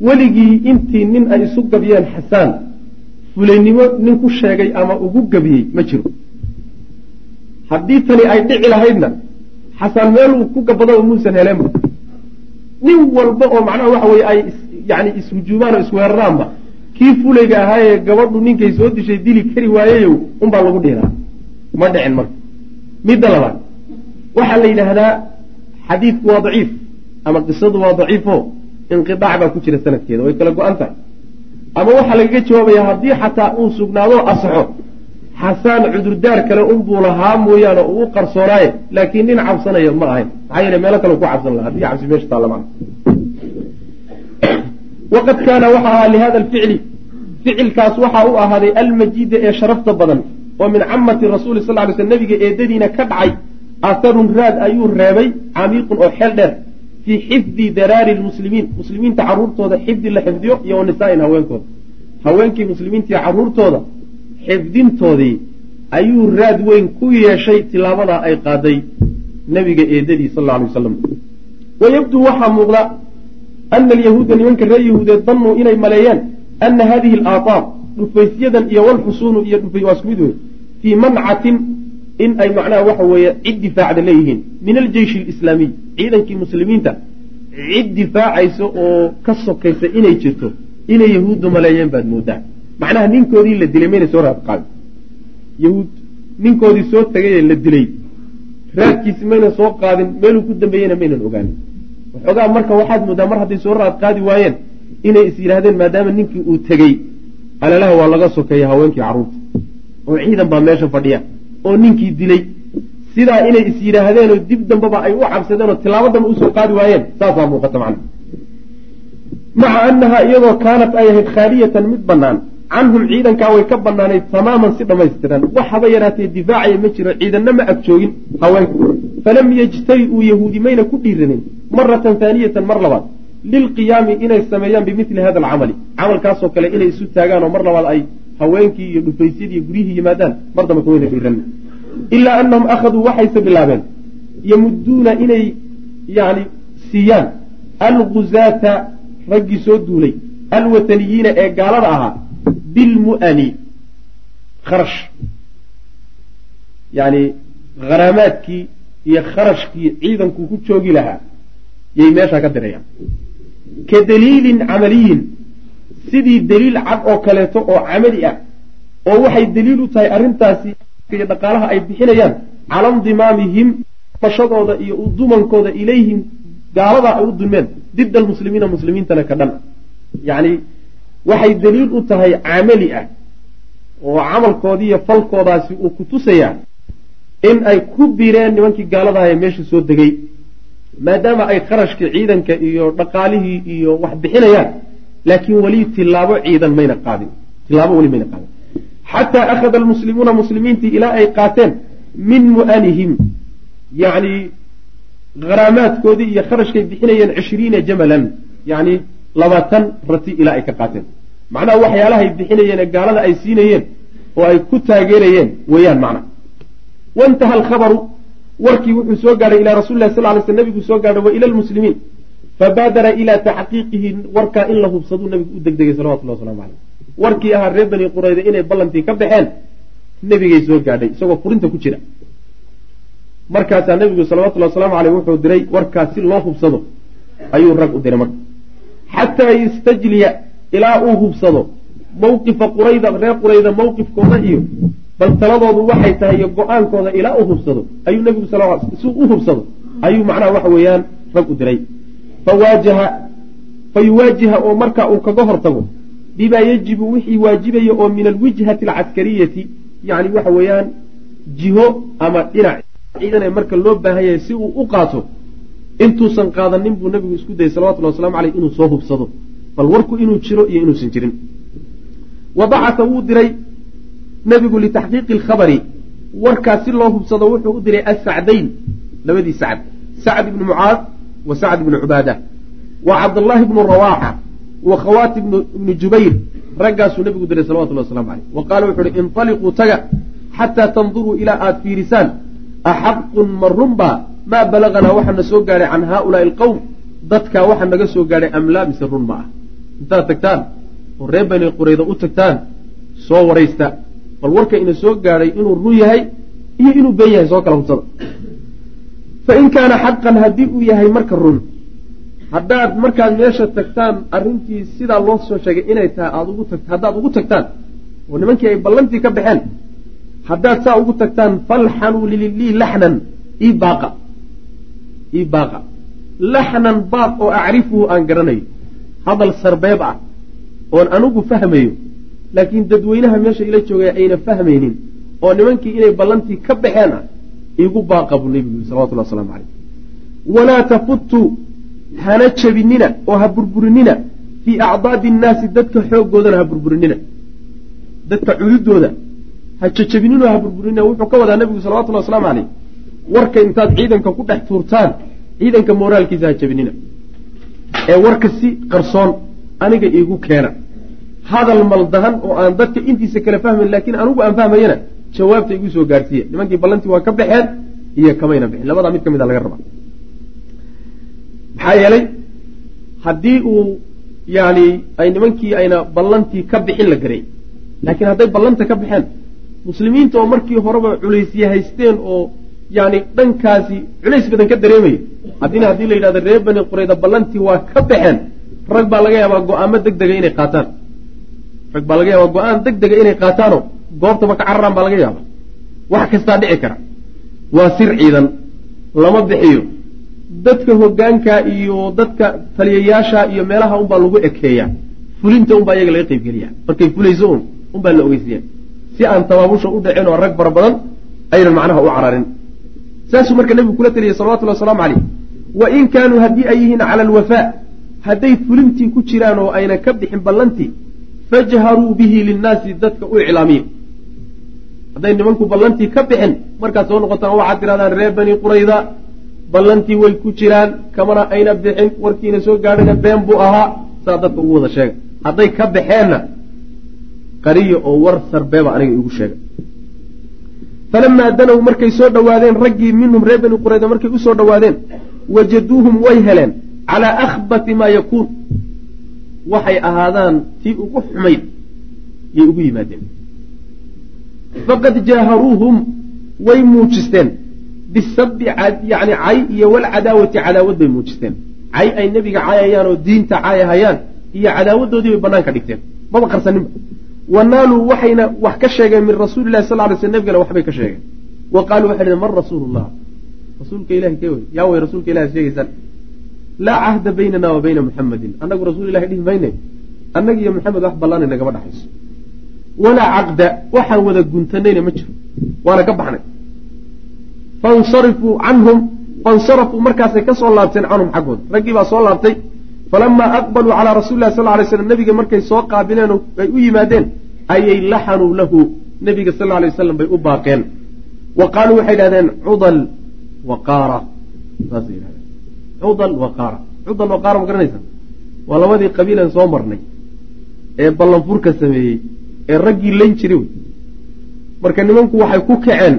weligii intii nin ay isu gabyeen xasaan fulaynimo nin ku sheegay ama ugu gabiyey ma jiro. Haddii tani ay dhici lahaydna xasaan meeluu ku gabadaba muusan heleenba nin walba oo macnaha waxa weye ay yani ishujuumaan oo isweeraraanba kii fulayga ahaayee gabadhu ninkay soo dishay dili kari waayeyow unbaa lagu dhihiraa ma dhicin marka. Midda labaad waxaa la yidhaahdaa xadiidku waa daciif ama qisadu waa daciifo inqidaac baa ku jira sanadkeeda way kala go-an tahay. Ama waxaa lagaga jawaabaya haddii xataa uu sugnaado asaxo xasaan cudurdaar kale unbuu lahaa mooyaane uu qarsoonaaye laakiin nin cabsanaya ma ahayn maxaa yeele meelo kale ku cabsan laha haddii cabsi meesha taalla maa waqad kaana waxa ahaa lihada alficli ficilkaas waxaa u ahaaday almajiida ee sharafta badan oo min camati rasuuli sal ly sl nabiga eedadiina ka dhacay aharun raad ayuu reebay camiiqun oo xeel dheer fii xifdi daraari lmuslimiin. Muslimiinta caruurtooda xifdi la xifdiyo iyo wanisaain haweenkooda. Haweenkii muslimiintii caruurtooda xifdintoodii ayuu raad weyn ku yeeshay tilaabadaa ay qaaday nabiga eedadii sal alay wasalam wayabduu waxaa muuqda ana alyahuuda nimanka reer yahuudeed dannuu inay maleeyeen ana hadihi alaataar dhufaysyadan iyo walxusuunu iyo dhufay waa isku mid wey fii mancatin in ay macnaha waxa weeye cid difaacda leeyihiin min aljeyshi alislaamiy ciidankii muslimiinta cid difaacaysa oo ka sokaysa inay jirto inay yahuuddu maleeyeen baad moodaa macnaha ninkoodii la dilay mayna soo raad qaadin yahuud ninkoodii soo tegayee la dilay raadkiisi mayna soo qaadin meeluu ku dambeeyena maynan ogaanin. Waxoogaa marka waxaad moodaa mar hadday soo raad qaadi waayeen inay is yidhaahdeen maadaama ninkii uu tegey alalaha waa laga sokeeya haweenkii carruurta oo ciidan baa meesha fadhiya oo ninkii dilay. Sidaa inay is yidhaahdeenoo dib dambeba ay u cabsadeen oo tilaabo damba u soo qaadi waayeen saasaa muuqata macna. Maca annahaa iyadoo kaanat ay ahayd khaaliyatan mid bannaan canhum ciidankaa way ka bannaanayd tamaaman si dhammaystiran. Wax haba yaraatee difaacaya ma jiro ciidanna ma ag joogin haweenka falam yajtari-uu yahuudi mayna ku dhiiranin maratan haaniyatan mar labaad. Lilqiyaami inay sameeyaan bimili hada alcamali camalkaasoo kale inay isu taagaan oo mar labaad ay haweenkii iyo dhufaysyadii guryihii yimaadaan mar damba kamayna dhiiran ilaa anahum akhaduu waxayse bilaabeen. Yamudduuna inay yani siiyaan. Alguzaata raggii soo duulay. Alwataniyiina ee gaalada ahaa bilmu'ani kharash yani kharaamaadkii iyo kharashkii ciidankuu ku joogi lahaa yay meeshaa ka dirayaan ka daliilin camaliyin sidii daliil cad oo kaleeto oo camali ah oo waxay daliil u tahay arrintaasi iyo dhaqaalaha ay bixinayaan cala ndimaamihim bashadooda iyo udumankooda ilayhim gaaladaa ay u dulmeen dida almuslimiina muslimiintana ka dhan yacni waxay daliil u tahay camali ah oo camalkoodii iyo falkoodaasi uu ku tusayaa in ay ku bireen nimankii gaaladaha ee meesha soo degay. Maadaama ay kharashkii ciidanka iyo dhaqaalihii iyo wax bixinayaan laakiin weli tilaabo ciidan mayna qaadin. Tilaabo weli mayna qaadin. Xataa akhada almuslimuuna muslimiintii ilaa ay qaateen min mu'anihim yacni kharaamaadkoodii iyo kharashkay bixinayeen cishriina jamalan yacni labaatan rati ilaa ay ka qaateen macnaha waxyaalahay bixinayeen ee gaalada ay siinayeen oo ay ku taageerayeen weeyaan macna. Waintaha alkhabaru warkii wuxuu soo gaadhay ilaa rasuli lah sal ly sl nabiguu soo gaadhay wa ila lmuslimiin fabaadara ilaa taxqiiqihi warkaa in la hubsaduu nabigu u degdegay salawatullah waslamu caleyh warkii ahaa reer bani qurayda inay ballantii ka baxeen nebigay soo gaadhay isagoo furinta ku jira. Markaasaa nebigu salawatullahi wasalaamu caleyh wuxuu diray warkaas si loo hubsado ayuu rag u diray marka. Xataa yastajliya ilaa uu hubsado. Mawqifa qurayda reer qurayda mawqifkooda iyo bal taladoodu waxay tahay iyo go'aankooda ilaa u hubsado. Ayuu nebigu sal si u hubsado ayuu macnaha waxa weeyaan rag u diray fawaajaha fa yuwaajiha oo marka uu kaga hortago bimaa yajibu wixii waajibaya oo min alwijhati alcaskariyati yani waxa weeyaan jiho ama dhinac. Ciidan ee marka loo baahan yahay si uu u qaato intuusan qaadanin buu nabigu isku dayay salawatullhi waslamu caleyh inuu soo hubsado bal warku inuu jiro iyo inuusan jirin. Wa wuu diray nebigu litaxqiiqi alkhabari. Warkaas si loo hubsado wuxuu u diray assacdayn labadii sacd sacd ibni mucaad wa sacd ibni cubaada. Wa cabdullaahi bnu rawaaxa wa khawaati ibni jubayr raggaasuu nebigu diray salawatullahi waslamu caleyh wa qaala wuxu uhi intaliquu taga xataa tanduruu ilaa aada fiirisaan axaqun ma runbaa maa balaganaa waxaa na soo gaadhay can haaulaai alqowm dadkaa waxaa naga soo gaadhay amlaa mise run ma ah intaad tagtaan oo reer bani qurayda u tagtaan soo waraysta. Bal warka ina soo gaadhay inuu run yahay iyo inuu been yahay soo kala hubsada fa in kaana xaqan haddii uu yahay marka run. Haddaad markaad meesha tagtaan arrintii sidaa loo soo sheegay inay tahay aad ugu tagt haddaad ugu tagtaan oo nimankii ay ballantii ka baxeen haddaad saa ugu tagtaan falxanuu lilii laxnan ii baaqa. Ii baaqa. Laxnan baaq oo acrifuhu aan garanayo hadal sarbeeb ah oon anugu fahmayo laakiin dadweynaha meesha ila joogay ayna fahmaynin oo nimankii inay ballantii ka baxeen ah iigu baaqa buu nebigu yiri salawatullah waslamu caleyh walaa tafutuu hana jabinina oo ha burburinina fii acdaadi innaasi dadka xooggoodana ha burburinina. Dadka cududooda ha jajabinina ha burburinina wuxuu ka wadaa nebigu salawatullahi waslamu caleyh warka intaad ciidanka ku dhex tuurtaan ciidanka mooraalkiisa ha jabinina ee warka si qarsoon aniga iigu keena. Hadal maldahan oo aan dadka intiisa kale fahmayn laakiin anigu aan fahmayana jawaabta igu soo gaarsiiya. Nimankii ballantii waa ka baxeen iyo kamayna bixin. Labadaa mid ka mid a laga rabaa. Maxaa yeelay haddii uu yani ay nimankii ayna ballantii ka bixin la garay laakiin hadday ballanta ka baxeen muslimiinta oo markii horeba culaysya haysteen oo yani dhankaasi culays badan ka dareemaya haddina haddii la yidhahdo reer bani qurayda ballantii waa ka baxeen. Rag baa laga yaabaa go'aamo deg dega inay qaataan. Rag baa laga yaabaa go'aan deg dega inay qaataanoo goobtaba ka cararaan baa laga yaaba wax kastaa dhici kara. Waa sir ciidan. Lama bixiyo. Dadka hogaanka iyo dadka taliyayaasha iyo meelaha unbaa lagu ekeeyaa. Fulinta unbaa iyaga laga qeybgeliya markay fulayso un unbaa la ogeysiiya si aan tabaabusha u dhacin oo rag fara badan aynan macnaha u cararin saasuu marka nebigu kula taliyay salawatullhi wasalaamu caleyh wa in kaanuu haddii ay yihiin cala alwafaa hadday fulintii ku jiraan oo ayna ka bixin ballantii fajharuu bihi linnaasi dadka u iclaamiya hadday nimanku ballantii ka bixin markaad soo noqotaan waxaad tirahdaan reer bani qurayda ballantii way ku jiraan kamana ayna bixin warkiina soo gaadhina been buu ahaa saa dadka ugu wada sheega hadday ka baxeenna qariya oo war sarbeeba aniga igu sheega falamaa danow markay soo dhowaadeen raggii minhum reer bani qurayda markay u soo dhowaadeen wajaduuhum way heleen calaa akhbati maa yakuun waxay ahaadaan tii ugu xumayd yay ugu yimaadeen faqad jaaharuuhum way muujisteen bisabi yani cay iyo walcadaawati cadaawad bay muujisteen cay ay nebiga caayayaan oo diinta caayahayaan iyo cadaawadoodii bay banaanka dhigteen maba qarsaninba wa naaluu waxayna wax ka sheegeen min rasuuli lahi sal ly sl nebigana waxbay ka sheegeen. Wa qaaluu waxay dhheen man rasuulu llah rasuulka ilahi kee wey yaa way rasuulka ilahi sheegaysaan laa cahda baynana wa bayna muxamadin annagu rasuul ilahi dhihi mayne? Annaga iyo maxamed wax ballaana nagama dhaxayso. Walaa caqda waxaan wada guntanayna ma jiro. Waana ka baxnay. Fansarifuu canhum. Fansarafuu markaasay ka soo laabteen canhum xaggooda. Raggii baa soo laabtay falamaa aqbaluu calaa rasuli lahi sal lay slam nebiga markay soo qaabileen ay u yimaadeen ayay laxanuu lahu nebiga sal lay wasalam bay u baaqeen wa qaaluu waxay idhahdeen cudal waqaara saasay yidhahdeen cudal waqaara cudal waqaara ma garanaysa waa labadii qabiilan soo marnay ee ballanfurka sameeyey ee raggii lan jiri wey marka nimanku waxay ku kaceen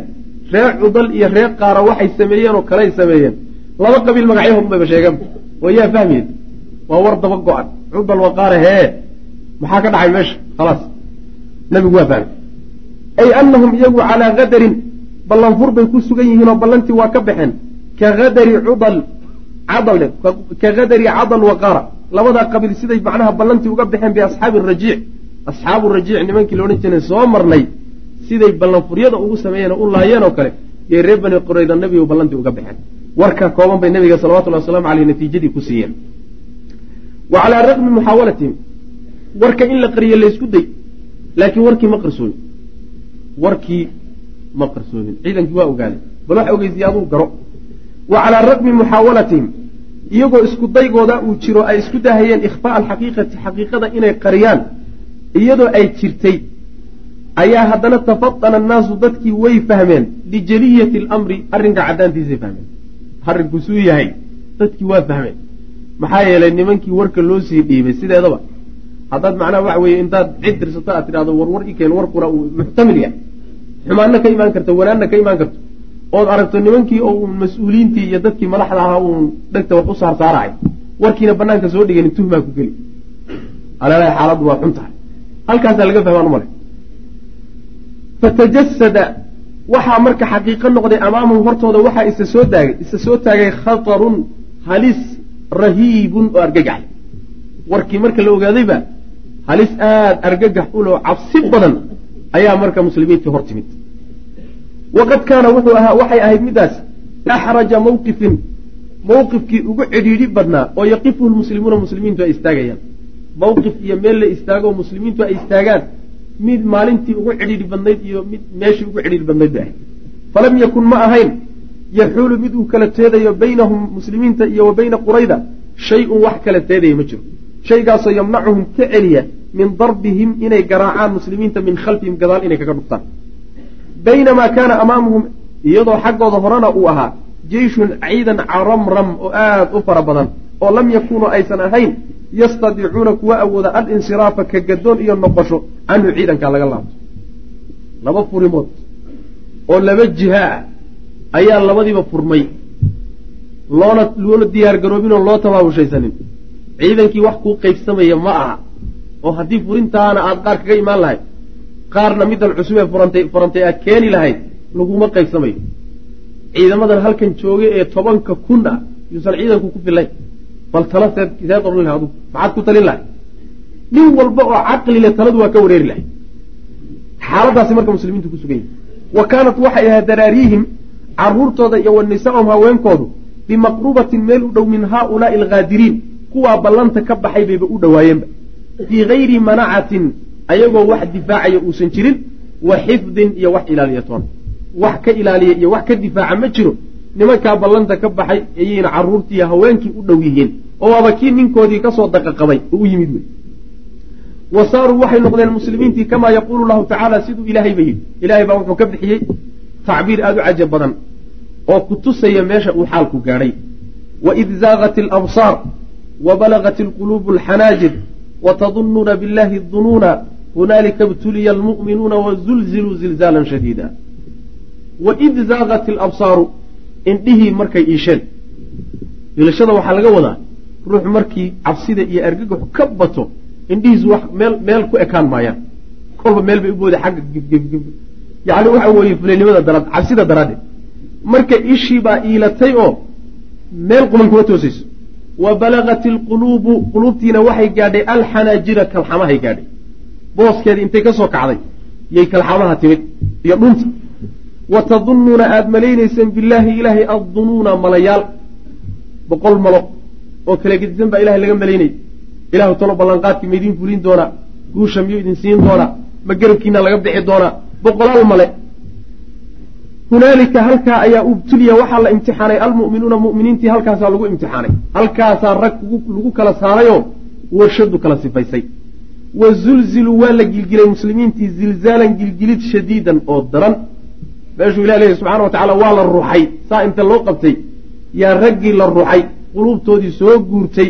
reer cudal iyo reer qaara waxay sameeyeen oo kaley sameeyeen laba qabiil magacyahood bayba sheegeen oo yaa fahmeed waa war daba go-an. Cudal waqaara hee. Maxaa ka dhacay meesha? Khalaas nabigu waa fahmay ay anahum iyagu calaa kadarin ballanfur bay ku sugan yihiin oo ballantii waa ka baxeen. Ka adari cudal cadal ka kadari cadal waqaara. Labadaa qabiil siday macnaha ballantii uga baxeen biasxaabi rajiic. Asxaabu rajiic nimankii la odhan jiray soo marnay siday ballanfuryada ugu sameeyeen oo u laayeen oo kale iyo reer bani qurayda nebigu ballantii uga baxeen. Warka kooban bay nabiga salawatullahi wasalaamu caleyh natiijadii ku siiyeen wa calaa raqmi muxaawalatihim warka in la qariyo laysku day laakiin warkii ma qarsoomin warkii ma qarsoomin ciidankii waa ogaaday bal waxa ogeysiye aduu garo. Wa calaa raqmi muxaawalatihim iyagoo isku daygooda uu jiro ay isku dahayeen ikhfaa alxaqiiqati xaqiiqada inay qariyaan iyadoo ay jirtay ayaa haddana tafadana annaasu dadkii way fahmeen. Lijaliyati alamri arrinka caddaantiisay fahmeen. Arrinku suu yahay dadkii waa fahmeen maxaa yeelay nimankii warka loo sii dhiibay sideedaba. Haddaad macnaha waxa weeye intaad cid dirsato aad tidhahdo warwar ikeen warkuna uu muxtamil yahay. Xumaanna ka imaan karto wanaanna ka imaan karto. Ood aragto nimankii oo uun mas'uuliyiintii iyo dadkii madaxda ahaa uun dhegta wax u saarsaarahay warkiina banaanka soo dhigani tuhmaa ku geli. Alaalaa xaaladdu waa xun tahay. Halkaasaa laga fahmaan umale fatajasada waxaa marka xaqiiqo noqday amaamahum hortooda waxaa isa soo taagay isa soo taagay khatarun halis rahiibun oo argagax. Warkii marka la ogaadayba halis aada argagax uloo cabsi badan ayaa marka muslimiintii hor timid. Waqad kaana wuxuu ahaa waxay ahayd middaas axraja mawqifin. Mawqifkii ugu cidhiidhi badnaa oo yaqifuhu lmuslimuuna muslimiintu ay istaagayaan. Mawqif iyo meel la istaago muslimiintu ay istaagaan mid maalintii ugu cidhiidhi badnayd iyo mid meeshii ugu cidhiidhi badnayd bay ahayd. Falam yakun ma ahayn yaxuulu mid uu kala teedayo baynahum muslimiinta iyo wa bayna qurayda shay-un wax kala teedaya ma jiro. Shaygaasoo yamnacuhum ka celiya min darbihim inay garaacaan muslimiinta min khalfihim gadaal inay kaga dhuftaan. Baynamaa kaana amaamuhum iyadoo xaggooda horena uu ahaa jeyshun ciidan caramram oo aada u fara badan oo lam yakunuu aysan ahayn yastadiicuuna kuwa awooda alinsiraafa ka gadoon iyo noqosho canhu ciidankaa laga laabto. Laba furimood oo laba jiha ayaa labadiiba furmay loona loona diyaar garoobin oo loo tabaabushaysanin ciidankii wax kuu qaybsamaya ma aha oo haddii furintaana aada qaar kaga imaan lahayd qaarna middan cusub ee furantay furantay aad keeni lahayd laguma qaybsamayo. Ciidamadan halkan joogay ee tobanka kun ah yuusan ciidanku ku filayn bal tala seed seed odhan lahay adugu maxaad ku talin lahay nin walba oo caqli le taladu waa ka wareeri lahay xaaladaasi marka muslimiintu ku sugan yihiin wa kaanat waxay ahayd daraariihim caruurtooda iyo wa nisaahum haweenkoodu bimaqrubatin meel u dhow min haaulaai alghaadiriin kuwaa ballanta ka baxay bayba u dhowaayeenba fii gayri manacatin ayagoo wax difaacaya uusan jirin wa xifdin iyo wax ilaaliya toona wax ka ilaaliya iyo wax ka difaaca ma jiro nimankaa ballanta ka baxay ayayna caruurtiiyo haweenkii u dhow yihiin oo waaba kii ninkoodii ka soo daqaqabay u yimid wey. Wa waxay noqdeen muslimiintii kamaa yaquulu lahu tacaala siduu ilaahay ba yidhi. Ilaahay baa wuxuu ka bixiyey tacbiir aada u cajab badan oo ku tusaya meesha uu xaalku gaadhay. Waid zaaqat alabsaar wa balagat alquluubu alxanaajir watadunnuuna billahi dunuuna hunaalika ibtuliya almu'minuuna wazulziluu zilzaalan shadiida. Waid zaaqat alabsaaru indhihii markay iisheen. Ilashada waxaa laga wadaa ruux markii cabsida iyo argagaxu ka bato indhihiisu wax meel meel ku ekaan maayaan. Kolba meel bay u booda xagga gifgifgif yacni waxa weeye fuleynimada daraad cabsida daraaddeed marka ishii baa iilatay oo meel quman kuma toosayso wa balagat ilquluubu quluubtiina waxay gaadhay alxanaajira kalxamahay gaadhay. Booskeedii intay ka soo kacday yay kalxamaha timid iyo dhunta. Wa tadunnuuna aada malaynayseen billaahi ilaahay addunuuna malayaal boqol malo oo kala gedisan baa ilahay laga malaynay ilahu talo ballanqaadkii ma fulin doonaa guusha miyuu idin siin doonaa ma garabkiina laga bixi doonaa boqolaal male hunaalika halkaa ayaa ubtuliya waxaa la imtixaanay almu'minuuna mu'miniintii halkaasaa lagu imtixaanay. Halkaasaa rag lagu kala saarayoo warshadu kala sifaysay. Wa zulziluu waa la gilgilay muslimiintii zilzaalan gilgilid shadiidan oo daran. Meeshuu ilah leeyahy subxana wa tacala waa la ruxay saa inta loo qabtay yaa raggii la ruxay quluubtoodii soo guurtay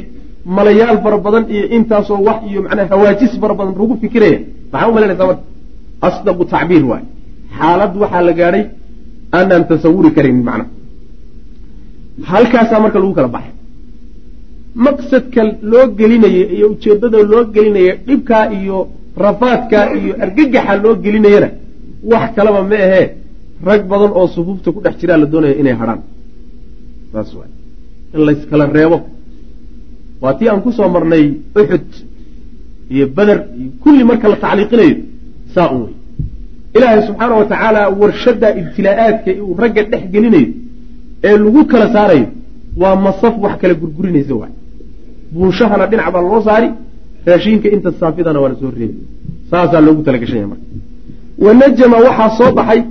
malayaal fara badan iyo intaasoo wax iyo macnaa hawaajis fara badan lagu fikiraya. Maxaa u malaynaysaa marka? Asdaqu tacbiir waay. Xaalad waxaa la gaadhay aanaan tasawuri karaynin macna. Halkaasaa marka lagu kala baxay. Maqsadka loo gelinaya iyo ujeeddada loo gelinaya dhibkaa iyo rafaadkaa iyo argagaxa loo gelinayana wax kalaba ma ahee. Rag badan oo sufuufta ku dhex jiraa la doonaya inay hadhaan saas waay. In layskala reebo. Waa tii aan ku soo marnay uxud iyo beder iyo kulli marka la tacliiqinayo saa un wey ilaahay subxaana wa tacaala warshadda ibtilaa'aadka uu ragga dhex gelinayo ee lagu kala saarayo waa masaf wax kala gurgurinaysa waay. Buunshahana dhinac baa loo saari raashiinka inta saafidana waa la soo reebi saasaa loogu talagashanya marka. Wanajama waxaa soo baxay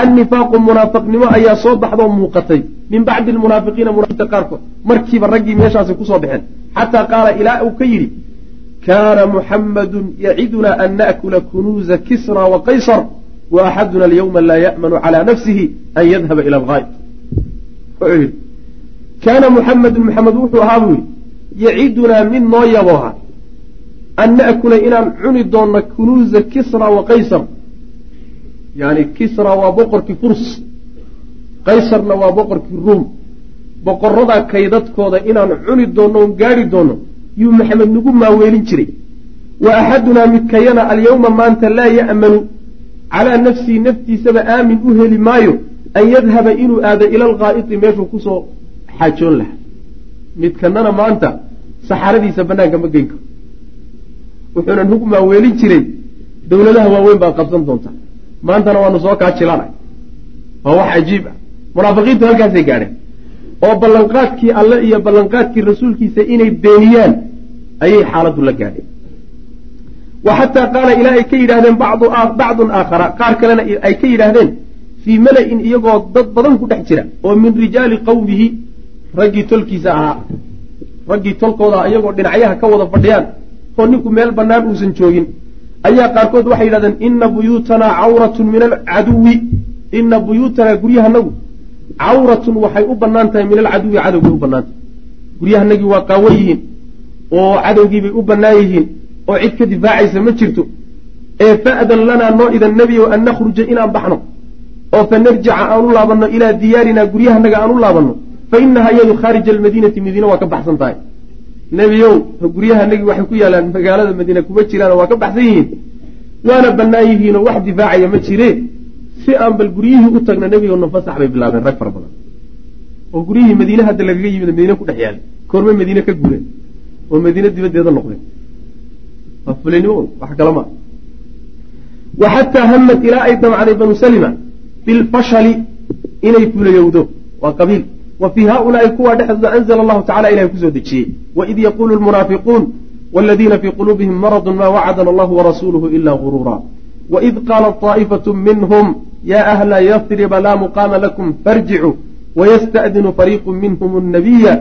annifaaqu munaafiqnimo ayaa soo baxdoo muuqatay. Min bacdi almunaafiqiina munaafiqta qaarkood. Markiiba raggii meeshaasi ku soo baxeen xataa qaala ilaa uu ka yidhi kaana muxammadun yacidunaa an na'kula kunuuza kisra wa qaysar wa axaduna alyawma laa ya'manu calaa nafsihi an yadhaba ila algaayb wuxuu kaana muxamedun muxamed wuxuu ahaa buu yidhi yacidunaa mid noo yabooha an na'kula inaan cuni doonno kunuuza kisra wa qaysar yani kisra waa boqorkii furs qaysarna waa boqorkii ruum boqorada kaydadkooda inaan cuni doonno oon gaari doonno yuu maxamed nagu maaweelin jiray. Wa axadunaa midkayana alyawma maanta laa ya'manu. Calaa nafsihi naftiisaba aamin u heli maayo an yadhaba inuu aado ila alghaa'iti meeshuu ku soo xaajoon lahaa. Midkanana maanta saxaradiisa bannaanka ma geyn karo. Wuxuuna nagu maaweelin jiray. Dowladaha waaweyn baad qabsan doontaa maantana waanu soo kaajilanay waa wax cajiib ah. Munaafiqiintu halkaasay gaadheen oo ballanqaadkii alle iyo ballanqaadkii rasuulkiisa inay beeniyaan ayay xaaladdu la gaadheen wa xataa qaala ilaa ay ka yidhahdeen bacdun aakhara qaar kalena ay ka yidhaahdeen fii mala-in iyagoo dad badan ku dhex jira oo min rijaali qowmihi raggii tolkiisa ahaa. Raggii tolkooda iyagoo dhinacyaha ka wada fadhiyaan oo ninku meel bannaan uusan joogin. Ayaa qaarkood waxay yidhahdeen ina buyuutanaa cawratun min alcaduwi ina buyuutanaa guryahanagu cawratun waxay u bannaan tahay min alcaduwi cadowgay u bannaan tahay. Guryahanagii waa qaawo yihiin oo cadowgiibay u bannaan yihiin oo cid ka difaacaysa ma jirto. Ee fa'dan lanaa noo idan nebiyow an nakhruja inaan baxno oo fa narjica aan u laabanno ilaa diyaarinaa guryahanaga aan u laabanno fa inahaa iyadu khaarija almadiinati madiina waa ka baxsan tahay. Nebiyow guryahanagii waxay ku yaalaan magaalada madiina kuma jiraan waa ka baxsan yihiin waana bannaan yihiinoo wax difaacaya ma jire si aan bal guryihii u tagna nebigo nafasax bay bilaabeen rag fara badan. Oo guryihii madiine hadda lagaga yimid madiine ku dhex yaalla koormay madiine ka guureen. Oo madiine dibaddeeda noqdeen. Waa fulinimo wax kala maa wa xataa hamad ilaa ay damcday banu salima bilfashali inay fulayowdo. Waa qabiil. Wa fii haaulaai kuwaa dhexdooda anzla allahu tacala ilahay ku soo dejiyey. Waid yaquulu lmunaafiquun waladiina fii quluubihim maradun ma wacadana allahu warasuuluhu ila guruura waid qaalat طaa'ifatu minhm ya ahla yasriba laa muqaama lakum farjicuu wayasta'dinu fariiqu minhm الnabiya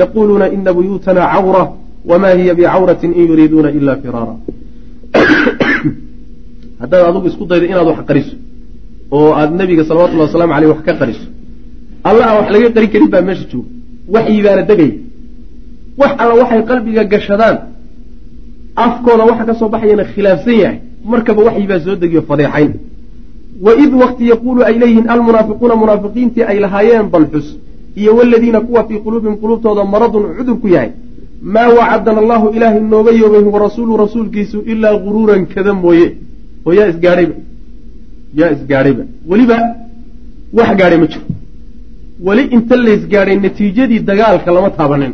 yaquluuna ina buyuutana cawra wma hiya bicawrati in yuriiduuna ila firaara haddaad adugu isku daydo inaad wax qariso oo aad nebiga salawatullhi waslamu aleyh wax ka qariso alla wax laga qarin karin baa meesha jooga. Waxyibaana degaya wax alla waxay qalbiga gashadaan. Afkooda waxa ka soo baxayana khilaafsan yahay. Markaba waxyi baa soo degiyo fadeexayn waid wakti yaquulu ay leeyihiin almunaafiquuna munaafiqiintii ay lahaayeen balxus iyo waladiina kuwa fii quluubihim quluubtooda maradun cudur ku yahay maa wacadana allahu ilaahay nooga yoobay warasuulu rasuulkiisu ilaa guruuran kada mooye oo yaa isgaadhayba yaa isgaadhayba weliba wax gaadhay ma jiro weli inta laysgaadhay natiijadii dagaalka lama taabanin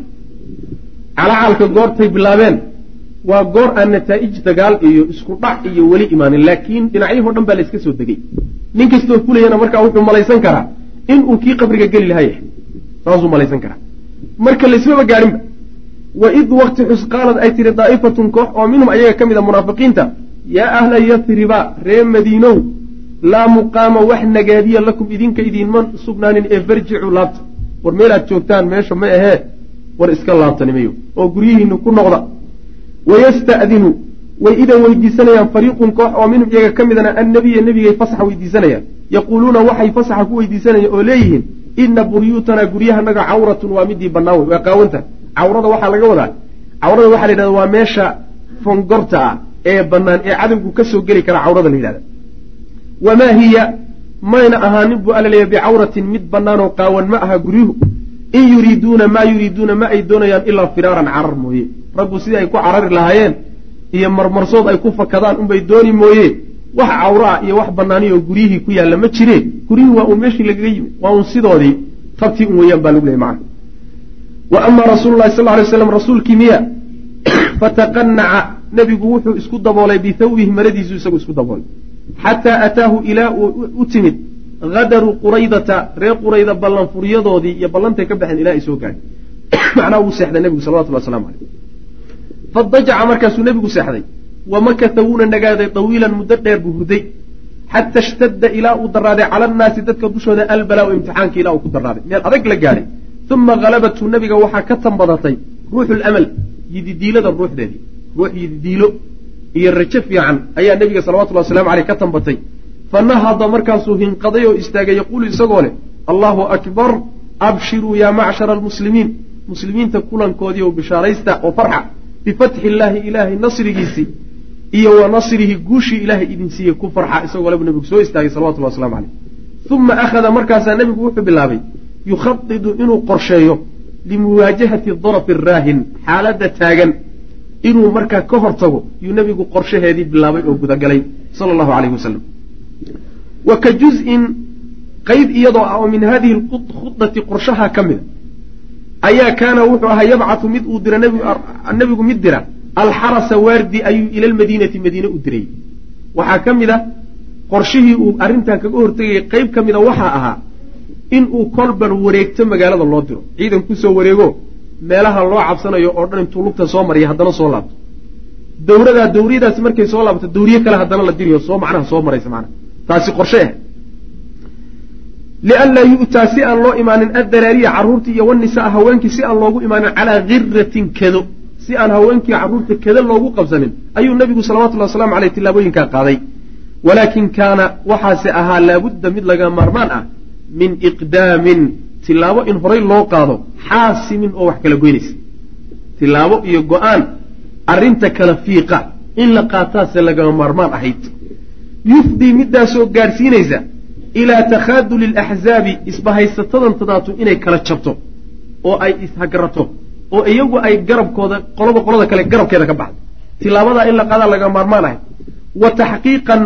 calacalka goortay bilaabeen waa goor aan nataa'ij dagaal iyo isku dhac iyo weli imaanin laakiin dhinacyahoo dhan baa layska soo degay. Nin kastoo fulayana markaa wuxuu malaysan karaa inuu kii qabriga geli lahaa yahay saasuu malaysan karaa. Marka laysmaba gaadhinba waid wakti xus qaalad ay tihi daa'ifatun koox oo minhum ayaga ka mid a munaafiqiinta yaa ahla yasriba ree madiinow laa muqaama wax nagaadiya lakum idinka idiinma sugnaanin ee farjicuu laabta. War meelaad joogtaan meesha ma ahee war iska laabtanimayo oo guryihiinu ku noqda wayasta'dinu way idan weydiisanayaan fariiqun koox oo minhum iyaga ka midana annabiya nebigay fasaxa weydiisanayaan yaquuluuna waxay fasaxa ku weydiisanayaan oo leeyihiin ina buryuutanaa guryahanaga cawratun waa midii bannaan wey waa qaawanta cawrada waxaa laga wadaa cawrada waxaa la yidhahda waa meesha fongorta ah ee bannaan ee cadowgu ka soo geli kara cawrada la yidhahda wamaa hiya mayna ahaanin buu alla leeya bicawratin mid bannaanoo qaawan ma aha guryuhu in yuriiduuna maa yuriiduuna ma ay doonayaan ilaa firaaran carar mooye raggu sidii ay ku carari lahaayeen iyo marmarsood ay ku fakadaan unbay dooni mooye wax cawro ah iyo wax bannaani oo guryihii ku yaalla ma jiree guryihii waa uun meeshii lagaga yimid waa uun sidoodii tabtii un weeyaan baa lagu leeyay macana wa ama rasuulu lahi sal lay slam rasuulkii miya (coughs) fataqanaca nebigu wuxuu isku daboolay bithawbihi maradiisu isagu isku daboolay. Xataa ataahu ilaa uu u timid hadaru quraydata reer qurayda ballanfuryadoodii iyo ballantay ka baxeen ilaa ay soo gaadhay. (coughs) Macnaha wuu seexday nebigu salawatullah waslamu caleyh fadajaca markaasuu nebigu seexday. Wa makata wuuna nagaaday dawiilan muddo dheer buu hurday xata ishtadda ilaa uu daraaday cala annaasi dadka dushooda albalaau imtixaanka ilaa uu ku daraaday meel adag la gaadhay uma halabathu nebiga waxaa ka tambadatay ruuxu lamal yididiilada ruuxdeedii ruux yididiilo iyo rajo fiican ayaa nebiga salawatullhi waslamu aleyh ka tambatay fa nahada markaasuu hinqaday oo istaagay yaquulu isagoo leh allahu akbar abshiruu yaa macshara almuslimiin. Muslimiinta kulankoodii oo bishaaraysta oo farxa bifatxi illaahi ilaahay nasrigiisii iyo wa nasrihi guushii ilaahay idin siiyey ku farxa isagoo lebu nebigu soo istaagay salawatullah waslamu caleyh uma akhada markaasaa nebigu wuxuu bilaabay yukhadidu inuu qorsheeyo limuwaajahati darafi raahin xaaladda taagan inuu markaa ka hor tago yuu nebigu qorshaheedii bilaabay oo gudagalay sala allahu aleyhi wasalam wa ka juz-in qeyb iyadoo ah oo min hadihi khudati qorshaha ka mida ayaa kaana wuxuu ahaa yabcatu mid uu dira nebigu mid dira alxarasa waardi ayuu ila lmadiinati madiine u diray waxaa ka mid a qorshihii uu arrintan kaga hortegayay qeyb ka mida waxaa ahaa in uu kolban wareegto magaalada loo diro. Ciidan ku soo wareego meelaha loo cabsanayo oo dhan intuu lugta soo mariya haddana soo laabto. Dawradaa dawriyadaasi markay soo laabto dawriye kale haddana la diriyo soo macnaha soo maraysa macnaha. Taasi qorshe ah lianlaa yu'taa si aan loo imaanin addaraariya carruurtii iyo wanisaa haweenkii si aan loogu imaanin calaa giratin kado si aan haweenkii carruurta kada loogu qabsanin ayuu nebigu salawatullahi waslamu aleyh tillaabooyinkaa qaaday walaakin kaana waxaase ahaa laabudda mid laga maarmaan ah min iqdaamin tilaabo in horay loo qaado xaasimin oo wax kala goynaysa tilaabo iyo go'aan arrinta kala fiiqa in la qaataase lagama maarmaan ahayd yufdii midaasoo gaadhsiinaysa ilaa takhaaduli alaxzaabi isbahaysatadan tadaatu inay kala jabto oo ay ishagarato oo iyagu ay garabkooda qolaba qolada kale garabkeeda ka baxdo tilaabadaa in la qaadaa laga maarmaan ahay wa taxqiiqan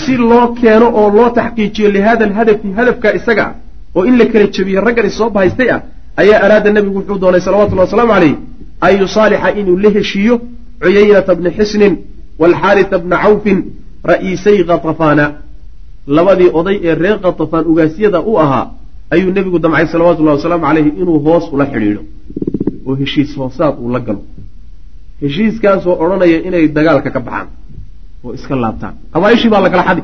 si loo keeno oo loo taxqiijiyo lihada alhadafi hadafka isaga ah oo in la kala jebiyo raggan is soo bahaystay ah ayaa araada nebigu wuxuu doonay salawatullahi wasalaamu calayh an yusaalixa inuu la heshiiyo cuyaynata bni xisnin waalxaarita bna cawfin ra'iisay khatafana labadii oday ee reer khatafaan ugaasyada u ahaa ayuu nebigu damcay salawatullahi wasalaamu calayhi inuu hoos ula xidhiidho. Oo heshiis hoosaad uu la galo. Heshiiskaasoo odhanaya inay dagaalka ka baxaan oo iska laabtaan. Qabaaishii baa la kala xadi.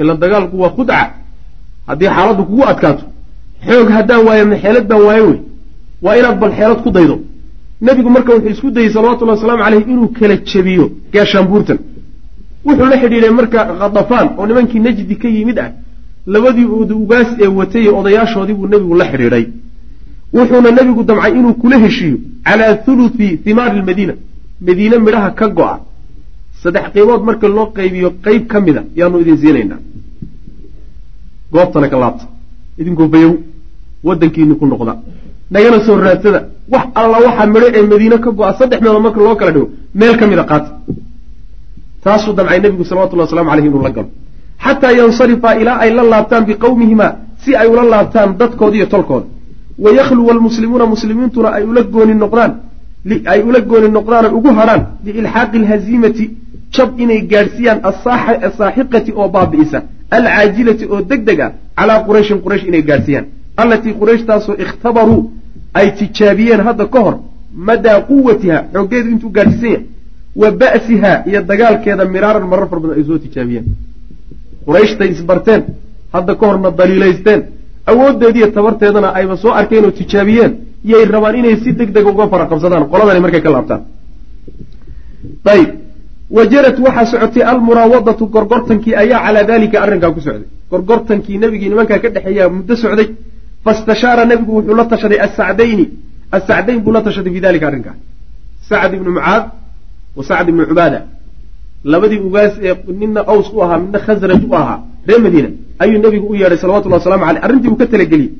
Ila dagaalku waa khudca haddii xaaladdu kugu adkaato xoog haddaan waayo maxeelad baan waayo wey. Waa inaad bal xeelad ku daydo. Nebigu marka wuxuu isku dayey salawatullahi wasalaamu caleyh inuu kala jebiyo gaashaanbuurtan wuxuu la xidhiidhay marka khadafaan oo nimankii najdi ka yimid ah. Labadii ugaas ee watay odayaashoodii buu nebigu la xidhiidhay. Wuxuuna nebigu damcay inuu kula heshiiyo calaa thuluthi thimaari lmadiina madiine midhaha ka go-a. Saddex qiibood marka loo qaybiyo qeyb ka mida yaanu idin siinaynaa. Goobtana ka laabta. Idinkoo bayow waddankiini ku noqda. Nagana soo raadsada. Wax alla waxaa midho ee madiine ka go-a saddex meelood marka loo kala dhigo meel ka mida qaata taasuu damcay nebigu salawatullahi waslamu caleyh inuu la galo. Xataa yansarifa ilaa ay la laabtaan biqowmihima si ay ula laabtaan dadkooda iyo tolkooda. Wayakhluwa almuslimuuna muslimiintuna ay ula gooni noqdaan ay ula gooni noqdaan ay ugu hadhaan liilxaaqi alhaziimati jab inay gaadhsiiyaan asaaxiqati oo baabi'isa alcaajilati oo deg deg ah calaa qurayshin quraysh inay gaadhsiiyaan. Allatii qurayshtaasoo ikhtabaruu ay tijaabiyeen hadda ka hor madaa quwatiha xooggeedu intuu gaadhsiisan yahay wa ba'siha iyo dagaalkeeda miraaran marar far badan ay soo tijaabiyeen. Qurayshtaay isbarteen hadda ka horna daliilaysteen awooddeediiyo tabarteedana ayba soo arkeen oo tijaabiyeen yay rabaan inay si deg dega uga fara qabsadaan qoladani markay ka laabtaan. Ayb wajarad waxaa socotay almuraawadatu gorgortankii ayaa calaa dalika arrinkaa ku socday. Gorgortankii nebigii nimankaa ka dhexeeyaa muddo socday fastashaara nebigu wuxuu la tashaday asacdayni asacdayn buu la tashaday fi dalika arrinkaa. Sacd ibnu mucaad wa sacd ibnu cubaada. Labadii ugaas ee nina aws u ahaa midna khasraj u ahaa reer madiina ayuu nebigu u yeedhay salawatullah waslamu aleyh arrintii uu ka talageliyey.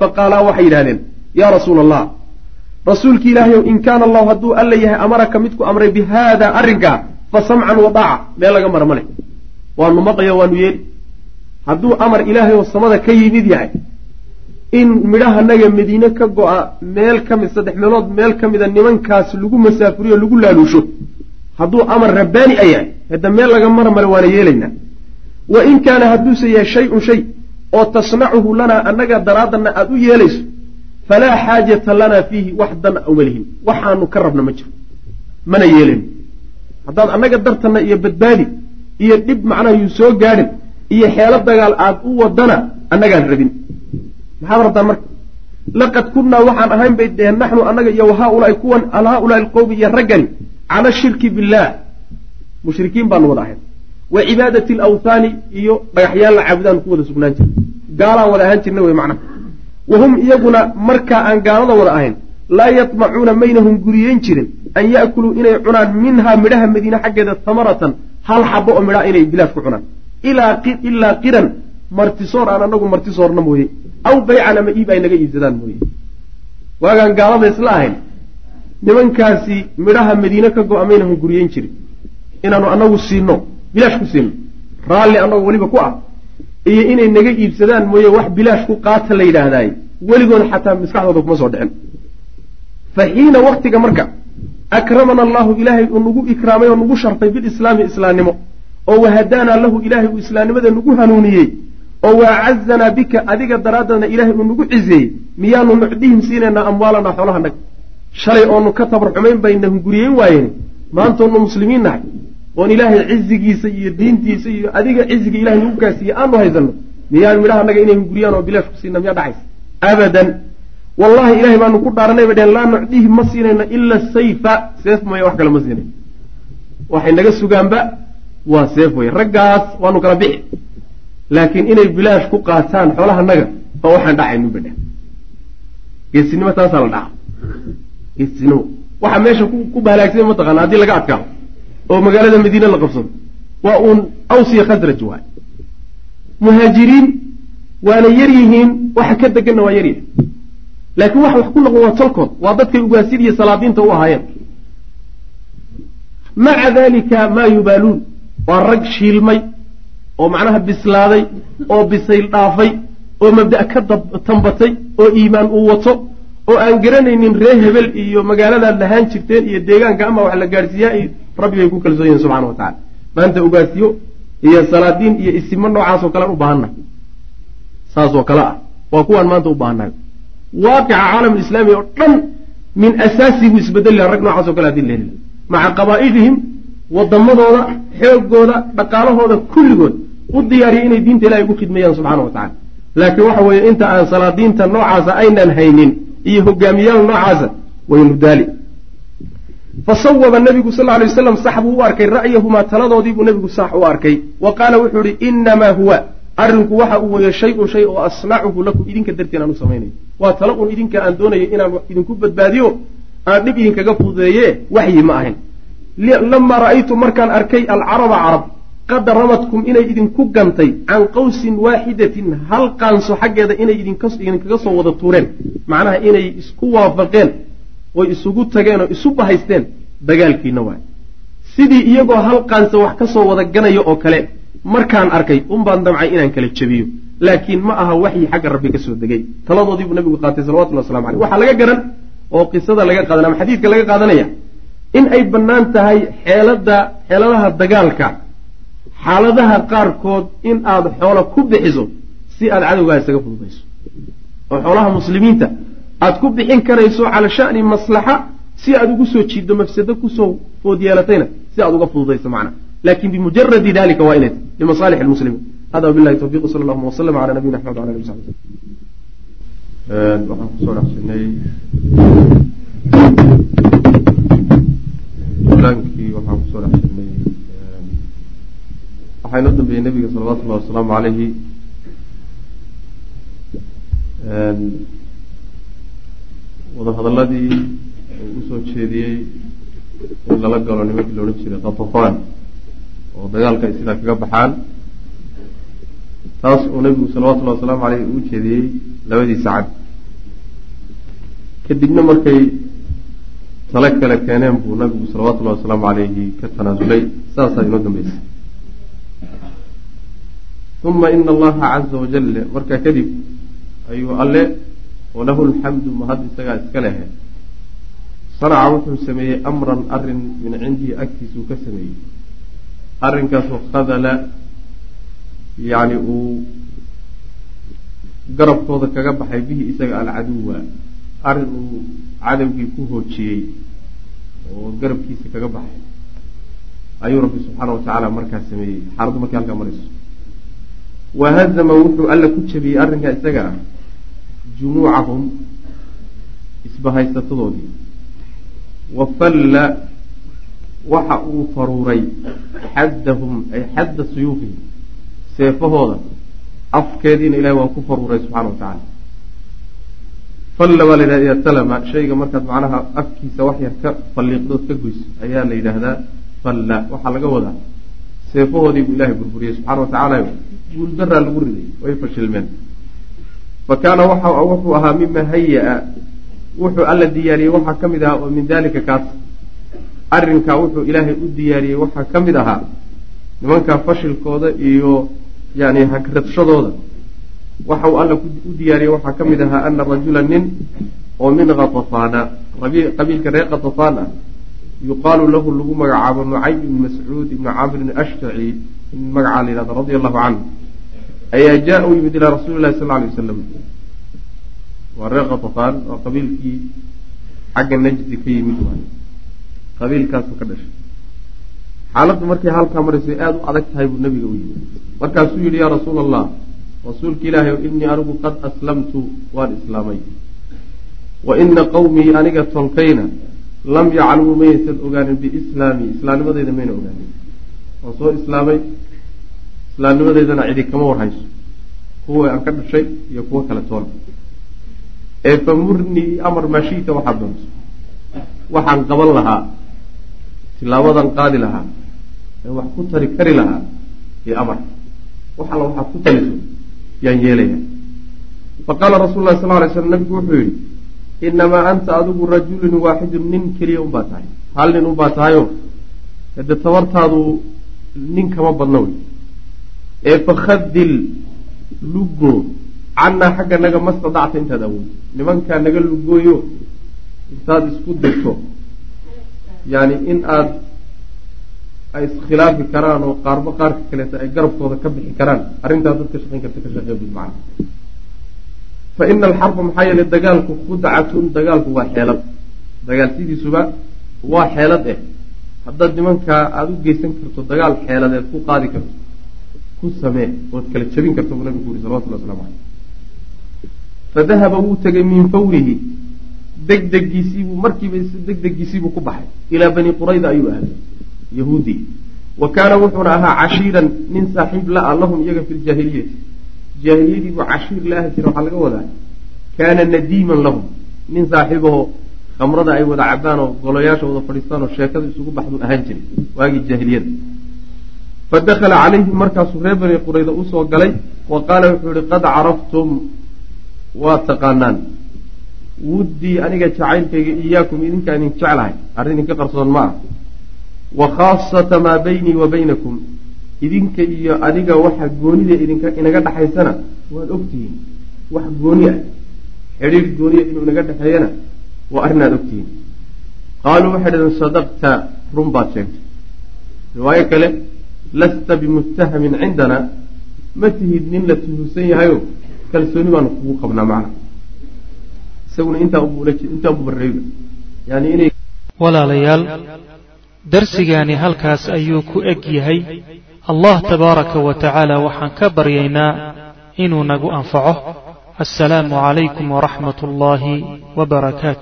Faqaalaa waxay yidhahdeen yaa rasuula allah rasuulki ilaahayow in kaana allahu hadduu alla yahay amaraka midku amray bi haada arrinkaa fa samcan wa daaca. Meel laga mara male waanu maqayo waanu yeeli. Hadduu amar ilaahay oo samada ka yimid yahay in midhahanaga madiine ka go-a meel ka mid saddex meelood meel ka mida nimankaas lagu masaafuriyo lagu laaluusho. Hadduu amar rabbaani a yahay hadda meel laga mara male waana yeelaynaa wa in kaana hadduuse yahay shay-un shay oo tasnacuhu lanaa annaga daraaddanna aada u yeelayso falaa xaajata lanaa fiihi wax dan uma lihin waxaanu ka rabna ma jiro mana yeelin. Haddaad annaga dartanna iyo badbaadi iyo dhib macnaha yuu soo gaadhin iyo xeelo dagaal aad u wadana annagaan rabin maxaad rabtaan marka? Laqad kunnaa waxaan ahayn bay dheheen naxnu annaga iyo wahaaulaai kuwan haaulaai alqowmi iyo raggani cala shirki billaah mushrikiin baanu wada ahayn. Wa cibaadati alawthaani iyo dhagaxyaan la caabudaan ku wada sugnaan jira gaalaan wada ahaan jirna wey macnaha. Wa hum iyaguna markaa aan gaalada wada ahayn laa yatmacuuna maynahum guriyeyn jirin an ya'kuluu inay cunaan minhaa midhaha madiine xaggeeda tamaratan hal xabo oo midhaa inay bilaash ku cunaan. Ilaa qiran martisoor aan anagu martisoorna mooye aw baycan ama iib ay naga iibsadaan mooye. Waagaan gaalada isla ahayn nimankaasi midhaha madiine ka go-a maynahum guriyeyn jirin. Inaanu anagu siino bilaash ku siino raalli anagoo weliba ku ah iyo inay naga iibsadaan mooye wax bilaash ku qaata la yidhaahdaay weligood xataa maskaxdooda kuma soo dhicin. Fa xiina waktiga marka akramana allahu ilaahay uu nagu ikraamay oo nagu sharfay bilislaami islaamnimo oo wahadaanaa lahu ilaahay uu islaamnimada nagu hanuuniyey oo waacazanaa bika adiga daraaddeedna ilaahay uu nagu ciseeyey miyaanu nucdihim siinaynaa amwaalanaa xoolahanaga shalay oonu ka tabarxumayn bayna hunguriyeyn waayeen maantoonu muslimiin nahay oon ilaahay cizigiisa iyo diintiisa iyo adiga ciziga ilahay nagu gaasiiye aanu haysanno miyaan midhaha naga inay hunguriyaan oo bilaash ku siina miyaa dhacaysa? Abadan. Wallahi ilahay baanu ku dhaaranay bay dheheen laa nucdihi ma siinayno ila sayfa. Seef mooye wax kale ma siinayno waxay naga sugaanba waa seef weye raggaas waanu kala bixi laakiin inay bilaash ku qaataan xoolaha naga oo waxaan dhacaynin ba dheh geesinimo taasaa la dhaca geesinimo waxaa meesha ku bahalaagsanya mataqaana haddii laga adkaado oo magaalada madiine la qabsado waa uun awsiya khasraj waay. Muhaajiriin waana yar yihiin waxa ka deganna waa yaryahay laakiin waxa wax ku noqon waa tolkood waa dadkay ugaasid iyo salaadiinta u ahaayeen. Maca dalika maa yubaaluun waa rag shiilmay oo macnaha bislaaday oo bisayl dhaafay oo mabda' ka tambatay oo iimaan uu wato oo aan garanaynin ree hebel iyo magaaladaad lahaan jirteen iyo deegaanka ama wax la gaadhsiiyaa iyo rabbi bay ku kalsoon yihiin subxana wa tacala maanta ugaasiyo iyo salaadiin iyo isimo noocaasoo kalean u baahannahay saasoo kale ah. Waa kuwaan maanta u baahannahay waaqica caalamulislaami oo dhan min asaasi buu isbedeli rag noocaas o kale haddii la heli laha maca qabaa'ilihim wadamadooda xoogooda dhaqaalahooda kulligood u diyaariya inay diinta ilahay ugu khidmeeyaan subxana wa tacala laakiin waxa weeye inta aan salaadiinta noocaasa aynan haynin iyo hogaamiyaal noocaasa waynu daali. Fasawaba nabigu sal ly waslam sax buu u arkay ra'yahumaa taladoodiibuu nebigu sax u arkay. Wa qaala wuxuu ihi inamaa huwa. Arrinku waxa uu weeye shay-un shay oo asnacuhu lakum idinka darteen aan u samaynayo waa talo un idinka aan doonayo inaan idinku badbaadiyo aan dhib idinkaga fudeeye waxyi ma ahayn. Lamaa ra'aytu markaan arkay alcaraba carab qad ramadkum inay idinku gantay can qawsin waaxidatin hal qaanso xaggeeda inay idinkaga soo wada tuureen. Macnaha inay isku waafaqeen oy isugu tageen oo isu bahaysteen dagaalkiina waay sidii iyagoo hal qaanso wax ka soo wada ganaya oo kale markaan arkay unbaan damcay inaan kala jebiyo. Laakiin ma aha waxyi xagga rabbi ka soo degay. Taladoodiibuu nabigu qaatay salawatullah waslamu aleyh waxaa laga garan oo qisada laga qaadanaya ama xadiidka laga qaadanaya in ay bannaan tahay xeelada xeeladaha dagaalka xaaladaha qaarkood in aad xoola ku bixiso si aad cadowgaa isaga fududayso oo xoolaha muslimiinta aad ku bixin karayso cala shani maslaxa si aad ugu soo jiiddo mafsado ku soo food yeelatayna si aad uga fududayso macna. Lakin bimujaradi dalika waa inay tahy limasaalix lmuslimiin hada wabilahi tawfiq sala allahuma waslama cala nabiyina axmed wala ali sabi waxaan ku soo dhexsinay laankii waxaan ku soo dhexsinay waxaa inoo dambeeyey nabiga salawatullahi wasalaamu calayhi wadahadaladii uu u soo jeediyey in lala galo nimankii la odhan jiray katafan oo dagaalka ay sidaa kaga baxaan. Taas uu nabigu salawatullahi wasalaamu caleyh uu jeediyey labadii sacad. Kadibna markay tale kale keeneen buu nabigu salawatullahi wasalaamu caleyhi ka tanaasulay saasaa inoo dambeysay uma ina allaha caza wajale markaa kadib ayuu alle walahu alxamdu mahad isagaa iska lehe. Sanaca wuxuu sameeyey amran arrin min cindihi agtiisuu ka sameeyey. Arrinkaasoo khadala yacni uu garabkooda kaga baxay bihi isaga alcaduwa. Arrin uu cadowgii ku hoojiyey oo garabkiisa kaga baxay. Ayuu rabbi subxaana wa tacaala markaa sameeyey. Xaaladdu markay halkaa marayso wahazama wuxuu alla ku jabiyey arrinkaa isaga ah jumuucahum isbahaysatadoodii wa falla waxa uu faruuray xaddahum ay xadda suyuufihim seefahooda afkeediina ilahi waa ku faruuray subxana wa tacaala. Falla baa la yidhahda salama shayga markaad macnaha afkiisa wax yar ka falliiqdood ka goyso ayaa la yidhaahdaa falla waxaa laga wadaa. Seefahoodii buu ilahay burburiyey subxana wa tacaala guuldaraa lagu riday way fashilmeen. Fa kaana wuxuu ahaa mima haya-a wuxuu alla diyaariyey waxaa ka mid ahaa oo min dalika kaas arrinkaa wuxuu ilaahay u diyaariyey waxaa ka mid ahaa nimankaa fashilkooda iyo yani hagradshadooda waxa uu alla u diyaariyey waxaa ka mid ahaa ana rajula nin oo min katafaana qabiilka reer katafaan ah yuqaalu lahu lagu magacaabo nucaym ibni mascuud ibni camrin ashtaci magacaa la yihahdo radia allahu canhu ayaa jaa u yimid ilaa rasuuli lahi sal alay wasalam waa reer katafaan oo qabiilkii xagga najdi ka yimid waay. Qabiilkaasu ka dhashay. Xaaladdu markay halkaa maraysay aada u adag tahay buu nabiga u yimid. Markaasuu yihi yaa rasuula allah rasuulka ilaahay innii anigu qad aslamtu waan islaamay. Wa ina qawmii aniga tolkayna lam yaclamuu mayaysan ogaanin biislaamii islaamnimadeyda mayna ogaanin. Waan soo islaamay islaamnimadeydana cidi kama warhayso. Kuwa aan ka dhashay iyo kuwo kale toona ee famurnii amar maashiita waxaad doonto. Waxaan qaban lahaa tilaabadan qaadi lahaa ee wax ku tari kari lahaa iyo amar. Wax alla waxaad ku taliso yaan yeelaya faqaala rasul lahi sal lay slam nabigu wuxuu yihi inamaa anta adigu rajulun waaxidun nin keliya unbaa tahay. Hal nin unbaa tahayo? Hade tabartaadu nin kama badna wey ee fakhadil lugo cannaa xagga naga ma stadacta intaad awood nimankaa naga lugooyo intaad isku degto yani in aad ay iskhilaafi karaan oo qaarba qaarka kaleeta ay garabkooda ka bixi karaan arrintaas dad ka shaqayn karta ka shaqeey bud macana fa ina alxarba maxaa yeelay dagaalku khudcatun dagaalku waa xeelad. Dagaal sidiisuba waa xeelad eh. Haddaad nimankaa aada u geysan karto dagaal xeeladeed ku qaadi karto ku samee ood kala jabin karto buu nabigu uri salawatullah waslamu caleyh fadahaba wuu tegay min fawrihi. Degdegiisiibuu markiiba degdegiisiibuu ku baxay. Ilaa bani qurayda ayuu aaday yahuudi. Wa kaana wuxuuna ahaa cashiiran nin saaxiib la-a lahum iyaga fi ljaahiliyati jaahiliyadiibuu cashiir la ahi jira waxaa laga wadaa. Kaana nadiiman lahum. Nin saaxiibaho khamrada ay wada cabaan oo goloyaasha wada fadhiistaan oo sheekada isugu baxduu ahaan jiray waagii jaahiliyada fa dakhala calayhim markaasuu reer bani qurayda u soo galay wa qaala wuxuu yihi qad caraftum waa taqaanaan wuddii aniga jacaylkayga iyaakum idinkaa idin jeclahay arrin idinka qarsoon ma ah wa khaasata maa baynii wa baynakum idinka iyo adiga waxa goonida idinka inaga dhexaysana waad ogtihiin wax gooni ah xidhiir gooniya inuu inaga dhexeeyana waa arrin aad ogtihiin qaaluu waxay dhaheen sadaqta run baad sheegtay riwaayo kale lasta bimuttahamin cindana ma tihid nin la tuhusan yahayo kalsooni baanu kugu qabnaa macna isaguna intaa unbu barreeyba yani inay walaalayaal darsigaani halkaas ayuu ku eg yahay allah tabaaraka wa tacaala waxaan ka baryaynaa inuu nagu anfaco assalaamu calaykum waraxmat ullaahi wa barakaatu